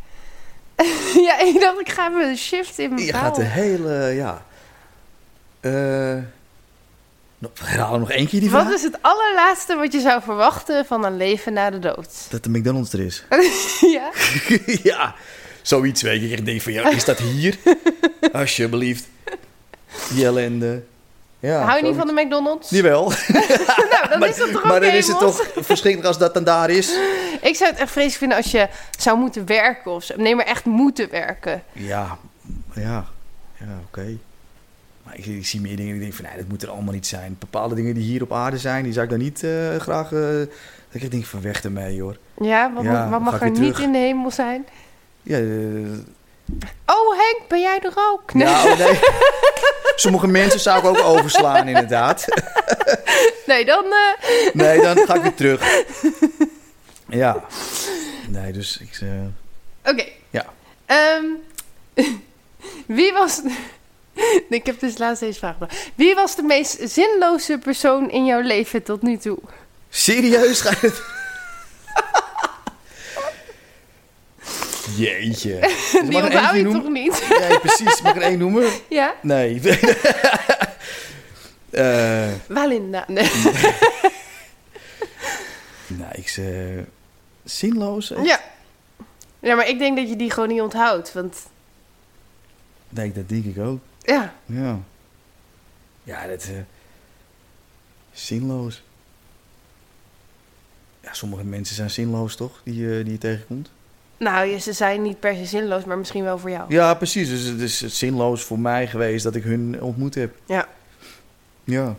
ja, ik dacht ik ga even een shift in mijn Je gaat de hele, ja... eh herhaal hem nog één keer die Wat vraag. is het allerlaatste wat je zou verwachten van een leven na de dood? Dat de McDonald's er is. ja? ja, zoiets weet je. Ik denk van, ja, is dat hier? Alsjeblieft. Die ellende. Ja, Hou je niet van de McDonald's? Jawel. Nou, dan maar is dat toch maar dan is het toch verschrikkelijk als dat dan daar is. Ik zou het echt vreselijk vinden als je zou moeten werken of zo. Nee, maar echt moeten werken. Ja, ja, ja oké. Maar ik, ik zie meer dingen die ik denk van, nee, dat moet er allemaal niet zijn. Bepaalde dingen die hier op aarde zijn, die zou ik dan niet eh, graag... dat ik denk van, weg ermee, hoor. Ja, wat, Ja, wat mag er niet in de hemel zijn? Ja, eh, Oh, Henk, ben jij er ook? Nee, nou, nee. Sommige mensen zou ik ook overslaan, inderdaad. nee dan... Nee, dan ga ik weer terug. Ja. Nee, dus ik... eh, Oké. Ja. Ehm, wie was... ik heb dus laatst deze vraag. Wie was de meest zinloze persoon in jouw leven tot nu toe? serieus ga je het... Jeetje. Die mag onthoud je noemen? toch niet? Nee, precies. Mag ik er één noemen? ja? Nee. Eh Walinda. Nee. nou, ik zeg... zinloos? hè? Ja. Ja, maar ik denk dat je die gewoon niet onthoudt. Want Nee, dat denk ik ook. Ja, Ja. Ja, dat... eh zinloos. Ja, sommige mensen zijn zinloos, toch? Die, eh, die je tegenkomt. nou, ze zijn niet per se zinloos, maar misschien wel voor jou. Ja, precies. Dus het is zinloos voor mij geweest dat ik hun ontmoet heb. Ja. Ja.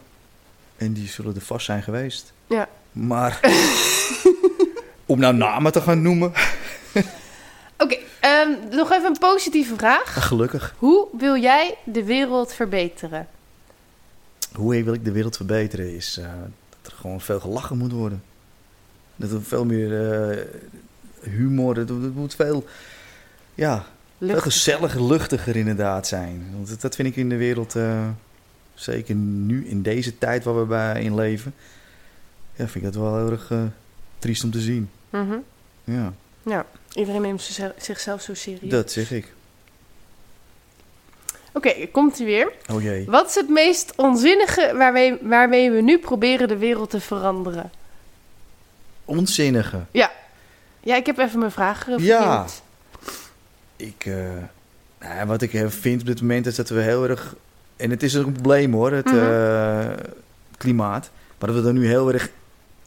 En die zullen er vast zijn geweest. Ja. Maar... om nou namen te gaan noemen... Oké, ehm, nog even een positieve vraag. Gelukkig. Hoe wil jij de wereld verbeteren? Hoe wil ik de wereld verbeteren is eh, dat er gewoon veel gelachen moet worden. Dat er veel meer eh, humor, het, het moet veel, ja, veel Lucht. gezelliger, luchtiger inderdaad zijn. Want dat, dat vind ik in de wereld, eh, zeker nu in deze tijd waar we bij in leven, ja, vind ik dat wel heel erg triest om te zien. Mhm. Ja, Ja, iedereen neemt zichzelf- zo serieus. dat zeg ik. Oké, komt ie weer. Oh jee. Wat is het meest onzinnige waarmee, waarmee we nu proberen de wereld te veranderen? Onzinnige. Ja, ik heb even mijn vraag uh, Ja. Ik, eh, nou ja, wat ik vind op dit moment is dat we heel erg... En het is een probleem hoor, het Mhm. eh, klimaat. Maar dat we er nu heel erg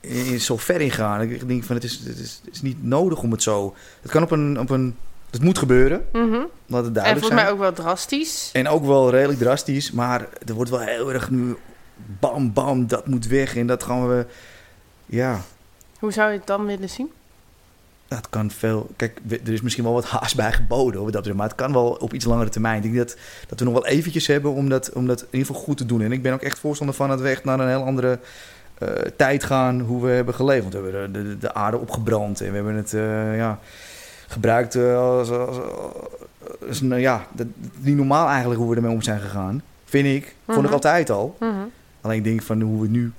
in, zo ver in gaan. Ik denk van, het is, het, is, het is niet nodig om het zo... Het kan op een... Op een het moet gebeuren, laat het En duidelijk volgens zijn. mij ook wel drastisch. En ook wel redelijk drastisch, maar er wordt wel heel erg nu... Bam, bam, dat moet weg en dat gaan we... Ja, Hoe zou je het dan willen zien? Dat kan veel. Kijk, er is misschien wel wat haast bij geboden, hoor, dat maar het kan wel op iets langere termijn. Ik denk dat, dat we nog wel eventjes hebben om dat, om dat in ieder geval goed te doen. En ik ben ook echt voorstander van dat we echt naar een heel andere eh, tijd gaan hoe we hebben geleefd. Want we hebben de, de, de aarde opgebrand en we hebben het eh, ja, gebruikt eh, als, als, als- nou ja, dat, niet normaal eigenlijk hoe we ermee om zijn gegaan. Vind ik. Vond ik Mhm. altijd al. Mhm. Alleen ik denk van hoe we nu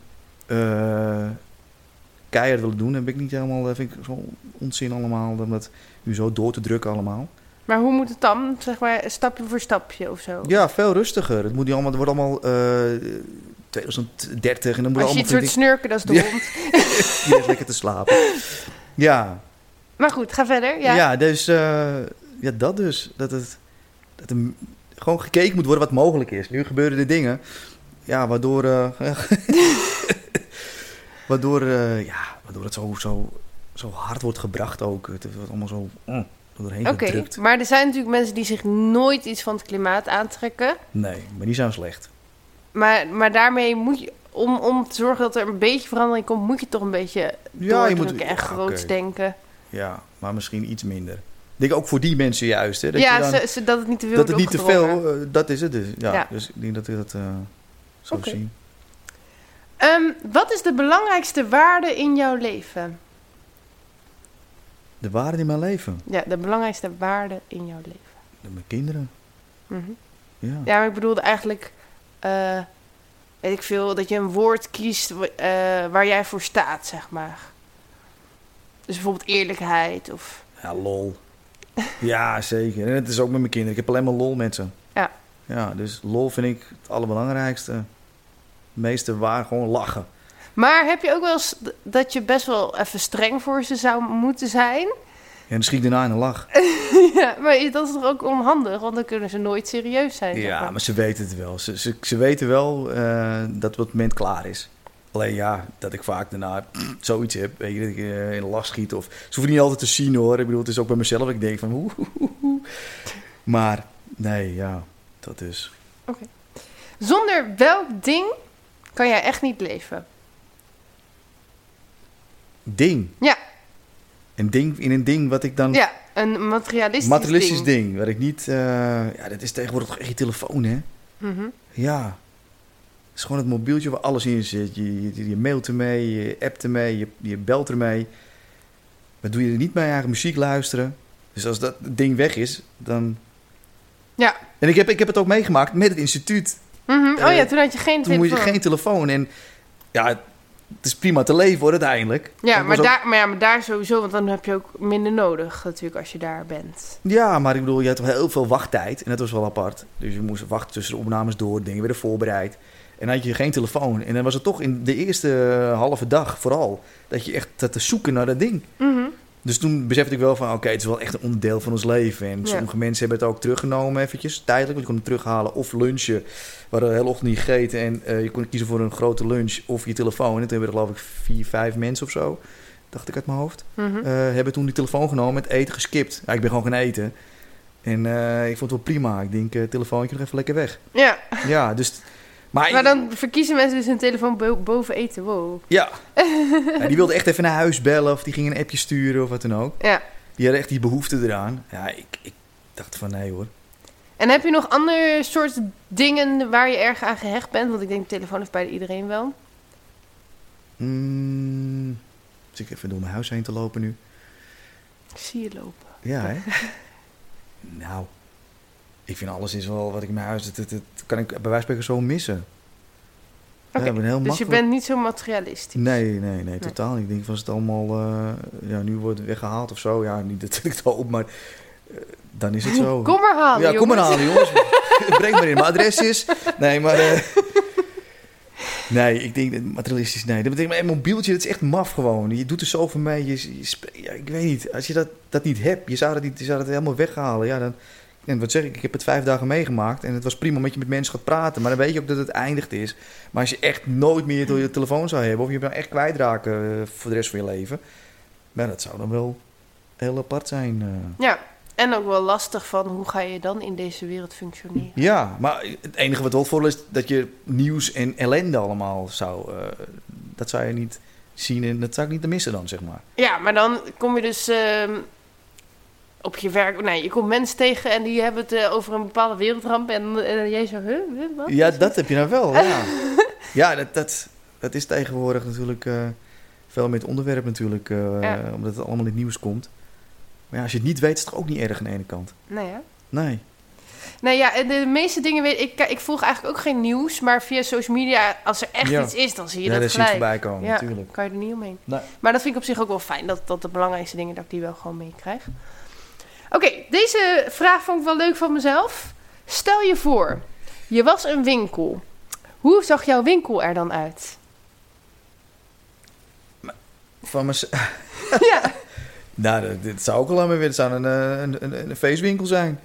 keihard willen doen, heb ik niet helemaal, eh, vind ik zo onzin allemaal, om dat nu zo door te drukken allemaal. Maar hoe moet het dan? Zeg maar stapje voor stapje of zo? Ja, veel rustiger. Het moet niet allemaal, het wordt allemaal 2030 en dan moet Als je allemaal iets hoort snurken, dat is de hond. die is lekker te slapen. Ja, Maar goed, ga verder. Ja. ja. dus eh, ja, dat dus. Dat het dat er gewoon gekeken moet worden wat mogelijk is. Nu gebeuren er dingen, ja, waardoor, eh, waardoor, eh, ja, waardoor het zo, zo, zo hard wordt gebracht ook. Het wordt allemaal zo mm, doorheen Oké, maar er zijn natuurlijk mensen die zich nooit iets van het klimaat aantrekken. Nee, maar die zijn slecht. Maar, maar daarmee moet je, om, om te zorgen dat er een beetje verandering komt, moet je toch een beetje Ja, je moet en groots denken. Ja, maar misschien iets minder. Ik denk ook voor die mensen juist, hè. Dat ja, je dan, ze- dat het niet te veel dat het niet te veel, eh, dat is het dus. Ja, Ja. dus ik denk dat ik dat eh zo. Ehm, wat is de belangrijkste waarde in jouw leven? De waarde in mijn leven, Ja, de belangrijkste waarde in jouw leven. de- mijn kinderen, Mhm. ja. Ja, maar ik bedoelde eigenlijk, eh, weet ik veel, dat je een woord kiest eh, waar jij voor staat, zeg maar. Dus bijvoorbeeld eerlijkheid of... Ja, lol. ja, zeker. En het is ook met mijn kinderen. Ik heb alleen maar lol met ze. Ja. Ja, dus lol vind ik het allerbelangrijkste. Het meeste waar, gewoon lachen. Maar heb je ook wel eens dat je best wel even streng voor ze zou moeten zijn? En schiet daarna in een lach. ja, maar dat is toch ook onhandig, want dan kunnen ze nooit serieus zijn. Ja, maar ze weten het wel. Ze, ze, ze weten wel eh, dat het moment klaar is. Alleen ja, dat ik vaak daarna zoiets heb. Weet je, dat ik eh, in de lach schiet. Of, ze hoeven niet altijd te zien hoor. Ik bedoel, het is ook bij mezelf. Ik denk van... Oeh. Maar Nee, ja, dat is. Zonder welk ding kan jij echt niet leven? Ding. Ja. Een ding in een ding wat ik dan. Ja, een materialistisch, materialistisch ding. ding. Waar ik niet. eh, ja, dat is tegenwoordig toch echt je telefoon, hè? Mhm. Ja. Het is gewoon het mobieltje waar alles in zit. Je, je, je mailt ermee, je appt ermee, je, je belt ermee. Maar doe je er niet mee aan muziek luisteren. Dus als dat ding weg is, dan... Ja. En ik heb, ik heb het ook meegemaakt met het instituut. Mhm. Oh Eh, ja, toen had je geen Toen telefoon. moet je geen telefoon. En ja, het is prima te leven hoor, uiteindelijk. Ja, maar ook- daar, maar ja, maar daar sowieso, want dan heb je ook minder nodig natuurlijk als je daar bent. Ja, maar ik bedoel, je had toch heel veel wachttijd. En dat was wel apart. Dus je moest wachten tussen de opnames door, dingen werden voorbereid. En dan had je geen telefoon. En dan was het toch in de eerste eh, halve dag vooral... dat je echt zat te zoeken naar dat ding. Mhm. Dus toen besefte ik wel van... oké, het is wel echt een onderdeel van ons leven. En Ja. sommige mensen hebben het ook teruggenomen eventjes, tijdelijk. Want je kon het terughalen of lunchen. We hadden de hele ochtend niet gegeten. En eh, je kon kiezen voor een grote lunch of je telefoon. En toen hebben er geloof ik vier, vijf mensen of zo... dacht ik uit mijn hoofd... Mhm. eh, hebben toen die telefoon genomen met eten geskipt. Ja, ik ben gewoon gaan eten. En eh, ik vond het wel prima. Ik denk, telefoontje nog even lekker weg. Ja, Ja, dus... Maar, maar dan verkiezen mensen dus hun telefoon bo- boven eten. Wow. Ja. ja. Die wilde echt even naar huis bellen of die ging een appje sturen of wat dan ook. Ja. Die hadden echt die behoefte eraan. Ja, ik, ik dacht van nee hoor. En heb je nog andere soort dingen waar je erg aan gehecht bent? Want ik denk, de telefoon heeft bijna iedereen wel. Mm, zit ik even door mijn huis heen te lopen nu. Ik zie je lopen. Ja, hè? nou, ik vind alles is wel wat ik in mijn huis... Dat, dat, kan ik bij wijze van spreken zo missen. Ja, ben heel Dus je bent niet zo materialistisch. Nee, nee, nee, totaal niet. Ik denk, was het allemaal, eh, ja, nu wordt het weggehaald of zo. Ja, niet dat ik het hoop, maar eh, dan is het zo. Kom maar halen, ja, kom maar halen, jongens. Breng maar in. Mijn adres is. Nee, maar. eh, nee, ik denk dat materialistisch. Nee, dat betekent een mobieltje. Dat is echt maf gewoon. Je doet er zoveel mee. Je, je ja, ik weet niet. Als je dat, dat niet hebt, je zou dat, niet, je zou dat helemaal weghalen. Ja, dan. En wat zeg ik? Ik heb het vijf dagen meegemaakt. En het was prima omdat je met mensen gaat praten. Maar dan weet je ook dat het eindigd is. Maar als je echt nooit meer door je telefoon zou hebben. Of je bent echt kwijtraken eh, voor de rest van je leven. Maar dat zou dan wel heel apart zijn. eh. Ja, en ook wel lastig van hoe ga je dan in deze wereld functioneren. Ja, maar het enige wat wel voor is dat je nieuws en ellende allemaal zou... eh, dat zou je niet zien en dat zou ik niet missen dan, zeg maar. Ja, maar dan kom je dus ehm, op je werk... Nee, je komt mensen tegen en die hebben het eh, over een bepaalde wereldramp. En, en jij zo, huh, wat? Ja, dat heb je nou wel, ja. ja, dat, dat, dat is tegenwoordig natuurlijk eh, veel met het onderwerp natuurlijk, eh, Ja. omdat het allemaal in het nieuws komt. Maar ja, als je het niet weet, is het toch ook niet erg aan de ene kant. Nee, hè? Nee. Nee, ja, de meeste dingen weet ik... Ik volg eigenlijk ook geen nieuws, maar via social media... Als er echt Ja. iets is, dan zie je Ja, dat gelijk. voorbij komen, Ja. natuurlijk. kan je er niet omheen. Nee. Maar dat vind ik op zich ook wel fijn, dat, dat de belangrijkste dingen, dat ik die wel gewoon meekrijg. Oké, deze vraag vond ik wel leuk van mezelf. Stel je voor, je was een winkel. Hoe zag jouw winkel er dan uit? Van mez- ja, nou, dit zou ook al aan me weer. Het zou een, eh, een, een, een feestwinkel zijn.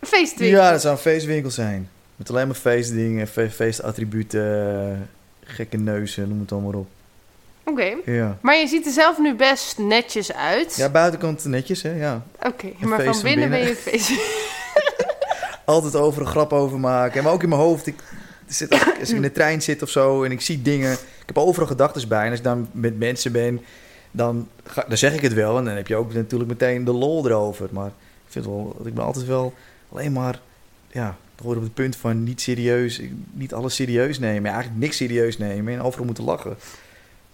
een feestwinkel. Ja, dat zou een feestwinkel zijn. Met alleen maar feestdingen, fe feestattributen, gekke neuzen, noem het allemaal op. Oké, Ja. maar je ziet er zelf nu best netjes uit. ja, buitenkant netjes, hè, ja. Oké, maar van binnen, ben je feest. Altijd over een grap over maken. Maar ook in mijn hoofd. Ik, zit, als, ik, als ik in de trein zit of zo en ik zie dingen. Ik heb overal gedachten bij. En als ik dan met mensen ben, dan, ga, dan zeg ik het wel. En dan heb je ook natuurlijk meteen de lol erover. Maar ik vind wel, ik ben altijd wel alleen maar, ja, op het punt van niet serieus, niet alles serieus nemen. Eigenlijk niks serieus nemen en overal moeten lachen.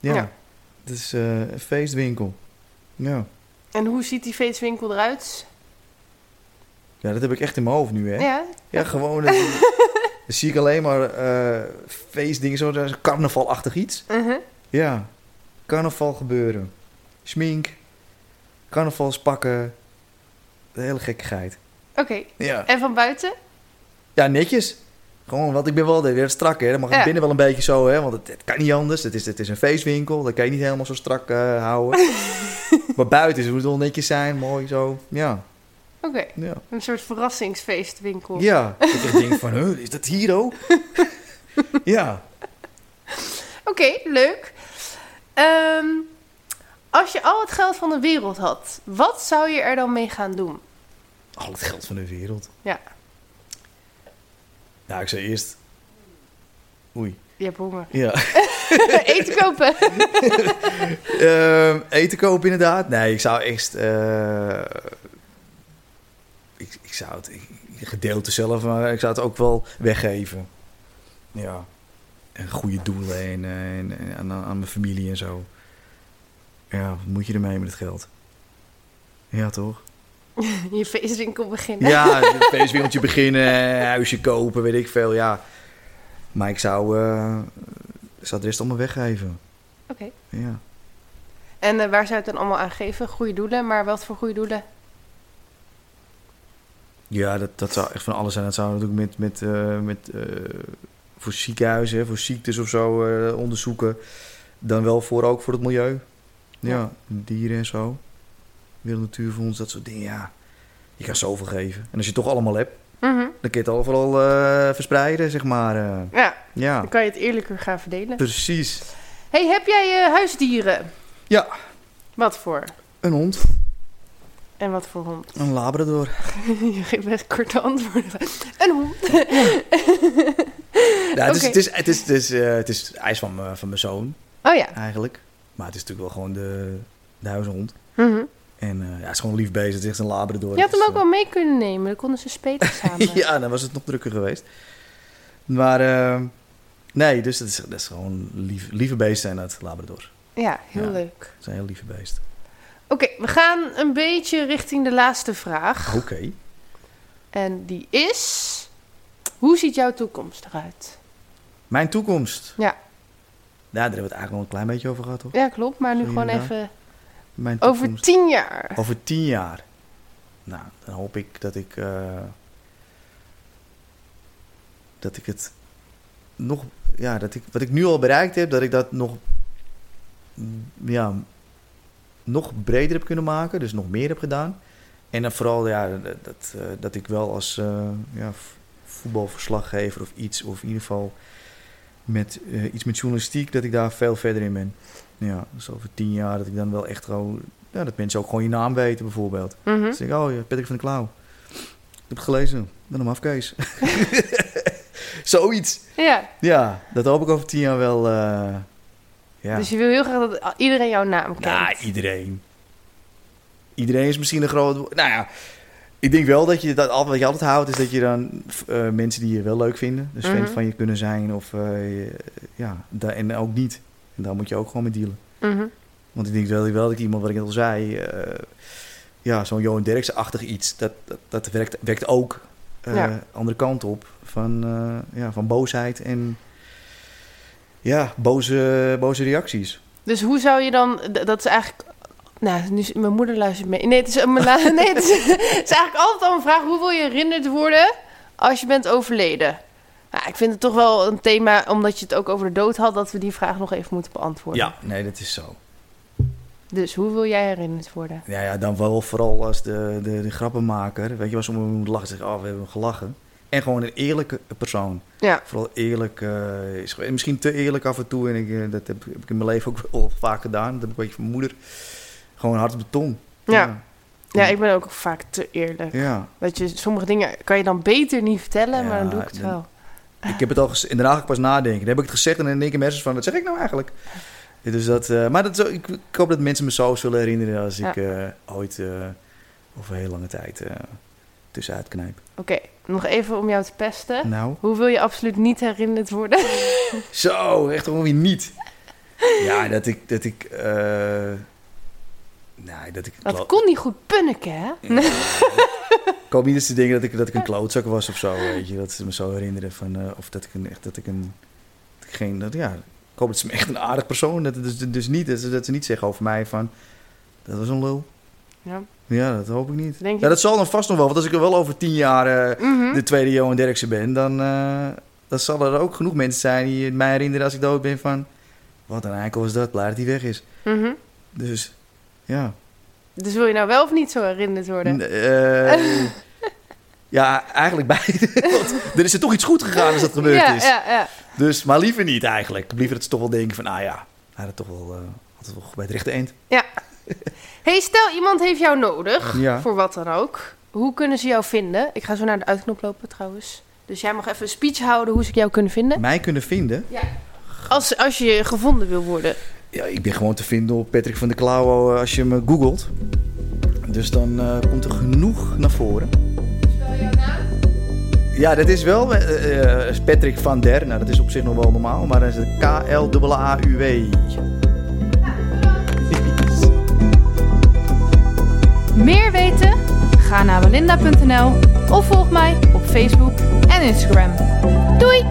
Ja, Ja. het is eh, een feestwinkel. Ja. En hoe ziet die feestwinkel eruit? ja, dat heb ik echt in mijn hoofd nu, hè. Ja, Ja, gewoon. Dan zie ik alleen maar eh, feestdingen, zo dat is carnavalachtig iets. uh-huh. Ja, carnaval gebeuren. Schmink, carnavalspakken, de hele gekkigheid. oké. Ja. En van buiten? ja, netjes. Gewoon, want ik ben wel weer strak, hè. Dan mag ik Ja. binnen wel een beetje zo, hè. Want het, het kan niet anders. Het is, het is een feestwinkel, dat kan je niet helemaal zo strak eh, houden. maar buiten moet het wel netjes zijn, mooi zo. Ja, Oké, ja. een soort verrassingsfeestwinkel. Ja, ik denk van, huh, is dat hier ook? ja. Oké, leuk. Ehm, als je al het geld van de wereld had, wat zou je er dan mee gaan doen? Al het geld van de wereld. Ja. Nou, ik zei eerst... Oei. Je hebt honger. Ja. Eten kopen. Ehm, eten kopen inderdaad. Nee, ik zou eerst... eh, ik, ik zou het... gedeelte zelf, maar ik zou het ook wel weggeven. Ja. En goede doelen en, en, en aan, aan mijn familie en zo. Ja, wat moet je ermee met het geld? Ja, toch? Je feestwinkel beginnen. Ja, een feestwinkeltje beginnen, huisje kopen, weet ik veel, ja. Maar ik zou, ik zou de rest allemaal weggeven. Oké. Ja. En eh, waar zou je het dan allemaal aan geven? Goede doelen, maar wat voor goede doelen? Ja, dat, dat zou echt van alles zijn. Dat zou natuurlijk met, met, eh, met voor ziekenhuizen, voor ziektes of zo onderzoeken. Dan wel voor ook voor het milieu. Ja, Ja. dieren en zo. Wereld Natuurfonds, dat soort dingen. Ja, je kan zoveel geven. En als je het toch allemaal hebt, Mhm. dan kun je het overal eh, verspreiden, zeg maar. eh. Ja, ja, dan kan je het eerlijker gaan verdelen. precies. hey, heb jij eh, huisdieren? Ja, Wat voor? een hond, En wat voor hond? een labrador. je geeft best korte antwoorden. Een hond. Ja, het, is, het, is, het, is, het, is, het is hij is van, mijn- van mijn zoon, Oh ja. eigenlijk. Maar het is natuurlijk wel gewoon de, de huishond. Mhm. En eh, ja, het is gewoon lief bezig. Het is echt een labrador. Je had hem ook wel mee kunnen nemen. Dan konden ze spelen samen. ja, dan was het nog drukker geweest. Maar eh, nee, dus dat is, dat is gewoon lief, lieve beesten en dat labrador. Ja, heel Ja. leuk. Dat zijn heel lieve beesten. Oké, we gaan een beetje richting de laatste vraag. Oké. En die is... Hoe ziet jouw toekomst eruit? Mijn toekomst. Ja. Ja, daar hebben we het eigenlijk al een klein beetje over gehad, toch? Ja, klopt. Maar nu Zo gewoon even Mijn toekomst. over tien jaar. Over tien jaar. Nou, dan hoop ik dat ik. eh, dat ik het nog. Ja, dat ik. Wat ik nu al bereikt heb, dat ik dat nog. mm, Ja. Nog breder heb kunnen maken. Dus nog meer heb gedaan. En dan vooral, ja, dat, dat, eh, dat ik wel als. eh, ja, voetbalverslaggever of iets. Of in ieder geval. Met iets met journalistiek, dat ik daar veel verder in ben. Ja, dus over tien jaar dat ik dan wel echt gewoon ja, dat mensen ook gewoon je naam weten, bijvoorbeeld. Mhm. Dan zeg ik, oh ja, Patrick van de Klauw. Ik heb het gelezen. Dan hem afkees. Zoiets. Ja, Ja, dat hoop ik over tien jaar wel. eh, ja. dus je wil heel graag dat iedereen jouw naam kent. Nou, iedereen. Iedereen is misschien een groot... Nou ja, ik denk wel dat je dat altijd, wat je altijd houdt, is dat je dan eh, mensen die je wel leuk vinden, dus fan Mhm. van je kunnen zijn, of eh, ja, en ook niet. En daar moet je ook gewoon mee dealen. Mhm. Want ik denk wel, wel dat iemand, wat ik net al zei, eh, ja, zo'n Johan Derksen-achtig iets, dat, dat, dat werkt, werkt ook Ja. andere kant op van, eh, ja, van boosheid en ja, boze, boze reacties. Dus hoe zou je dan... Dat is eigenlijk... Nou, nu, mijn moeder luistert mee. Nee, het is, nee, het is, het is eigenlijk altijd al een vraag. Hoe wil je herinnerd worden als je bent overleden? Nou, ik vind het toch wel een thema, omdat je het ook over de dood had... dat we die vraag nog even moeten beantwoorden. Ja, nee, dat is zo. Dus hoe wil jij herinnerd worden? Ja, ja, dan wel vooral als de, de, de grappenmaker. Weet je, waar sommigen moet lachen zeggen, oh, we hebben gelachen. En gewoon een eerlijke persoon. Ja. Vooral eerlijk. eh, is, gewoon- misschien te eerlijk af en toe. En ik, eh, dat heb, heb ik in mijn leven ook wel vaak gedaan. Dat heb ik een beetje van mijn moeder. Gewoon hard op de tong. Ja. Ja, ik ben ook vaak te eerlijk. Ja. Dat je sommige dingen kan je dan beter niet vertellen, maar dan doe ik het dan- wel. Ik heb het al gezegd. En daarna ga ik pas nadenken. Dan heb ik het gezegd en in mijn hersens van, wat zeg ik nou eigenlijk? Dus dat, eh, maar dat, ik, ik hoop dat mensen me zo zullen herinneren als ik eh, ooit eh, over heel lange tijd tussenuit knijp. Oké, nog even om jou te pesten. Nou, Hoe wil je absoluut niet herinnerd worden? zo, echt gewoon weer niet. Ja, dat ik, dat ik, nee, dat ik... Dat kon niet goed punniken, hè? Ja. Ik hoop niet dat ze denken dat ik, dat ik een klootzak was of zo, weet je. Dat ze me zo herinneren van, eh, of dat ik een, echt, dat ik een, dat ik geen, dat, ja, ik hoop dat ze me echt een aardig persoon, dat, dus, dus niet, dat ze, dat ze niet zeggen over mij van, dat was een lul. Ja. Ja, dat hoop ik niet. Denk? Ja, dat zal dan vast nog wel, want als ik er wel over tien jaar eh, Mhm. de tweede Johan Derksen ben, dan, dan zal er ook genoeg mensen zijn die mij herinneren als ik dood ben van, wat een eikel was dat, blij dat hij weg is. Mhm. Dus, ja. Dus wil je nou wel of niet zo herinnerd worden? Eh, ja, eigenlijk beide. Want er is er toch iets goed gegaan als dat gebeurd ja, is. ja, ja. Dus, maar liever niet eigenlijk. Liever dat ze toch wel denken van, ah ja, hij had toch wel, had het wel bij het rechte eind. hey, stel iemand heeft jou nodig, Ja. voor wat dan ook. Hoe kunnen ze jou vinden? Ik ga zo naar de uitknop lopen trouwens. Dus jij mag even een speech houden hoe ze jou kunnen vinden. Mij kunnen vinden. Als, als je gevonden wil worden. Ja, ik ben gewoon te vinden op Patrick van der Klauw eh, als je me googelt. Dus dan eh, komt er genoeg naar voren. Jouw naam? Ja, dat is wel eh, eh, Patrick van der. Nou, dat is op zich nog wel normaal, maar dan is het K-L-A-U-W. Meer weten? Ga naar walinda.nl of volg mij op Facebook en Instagram. Doei!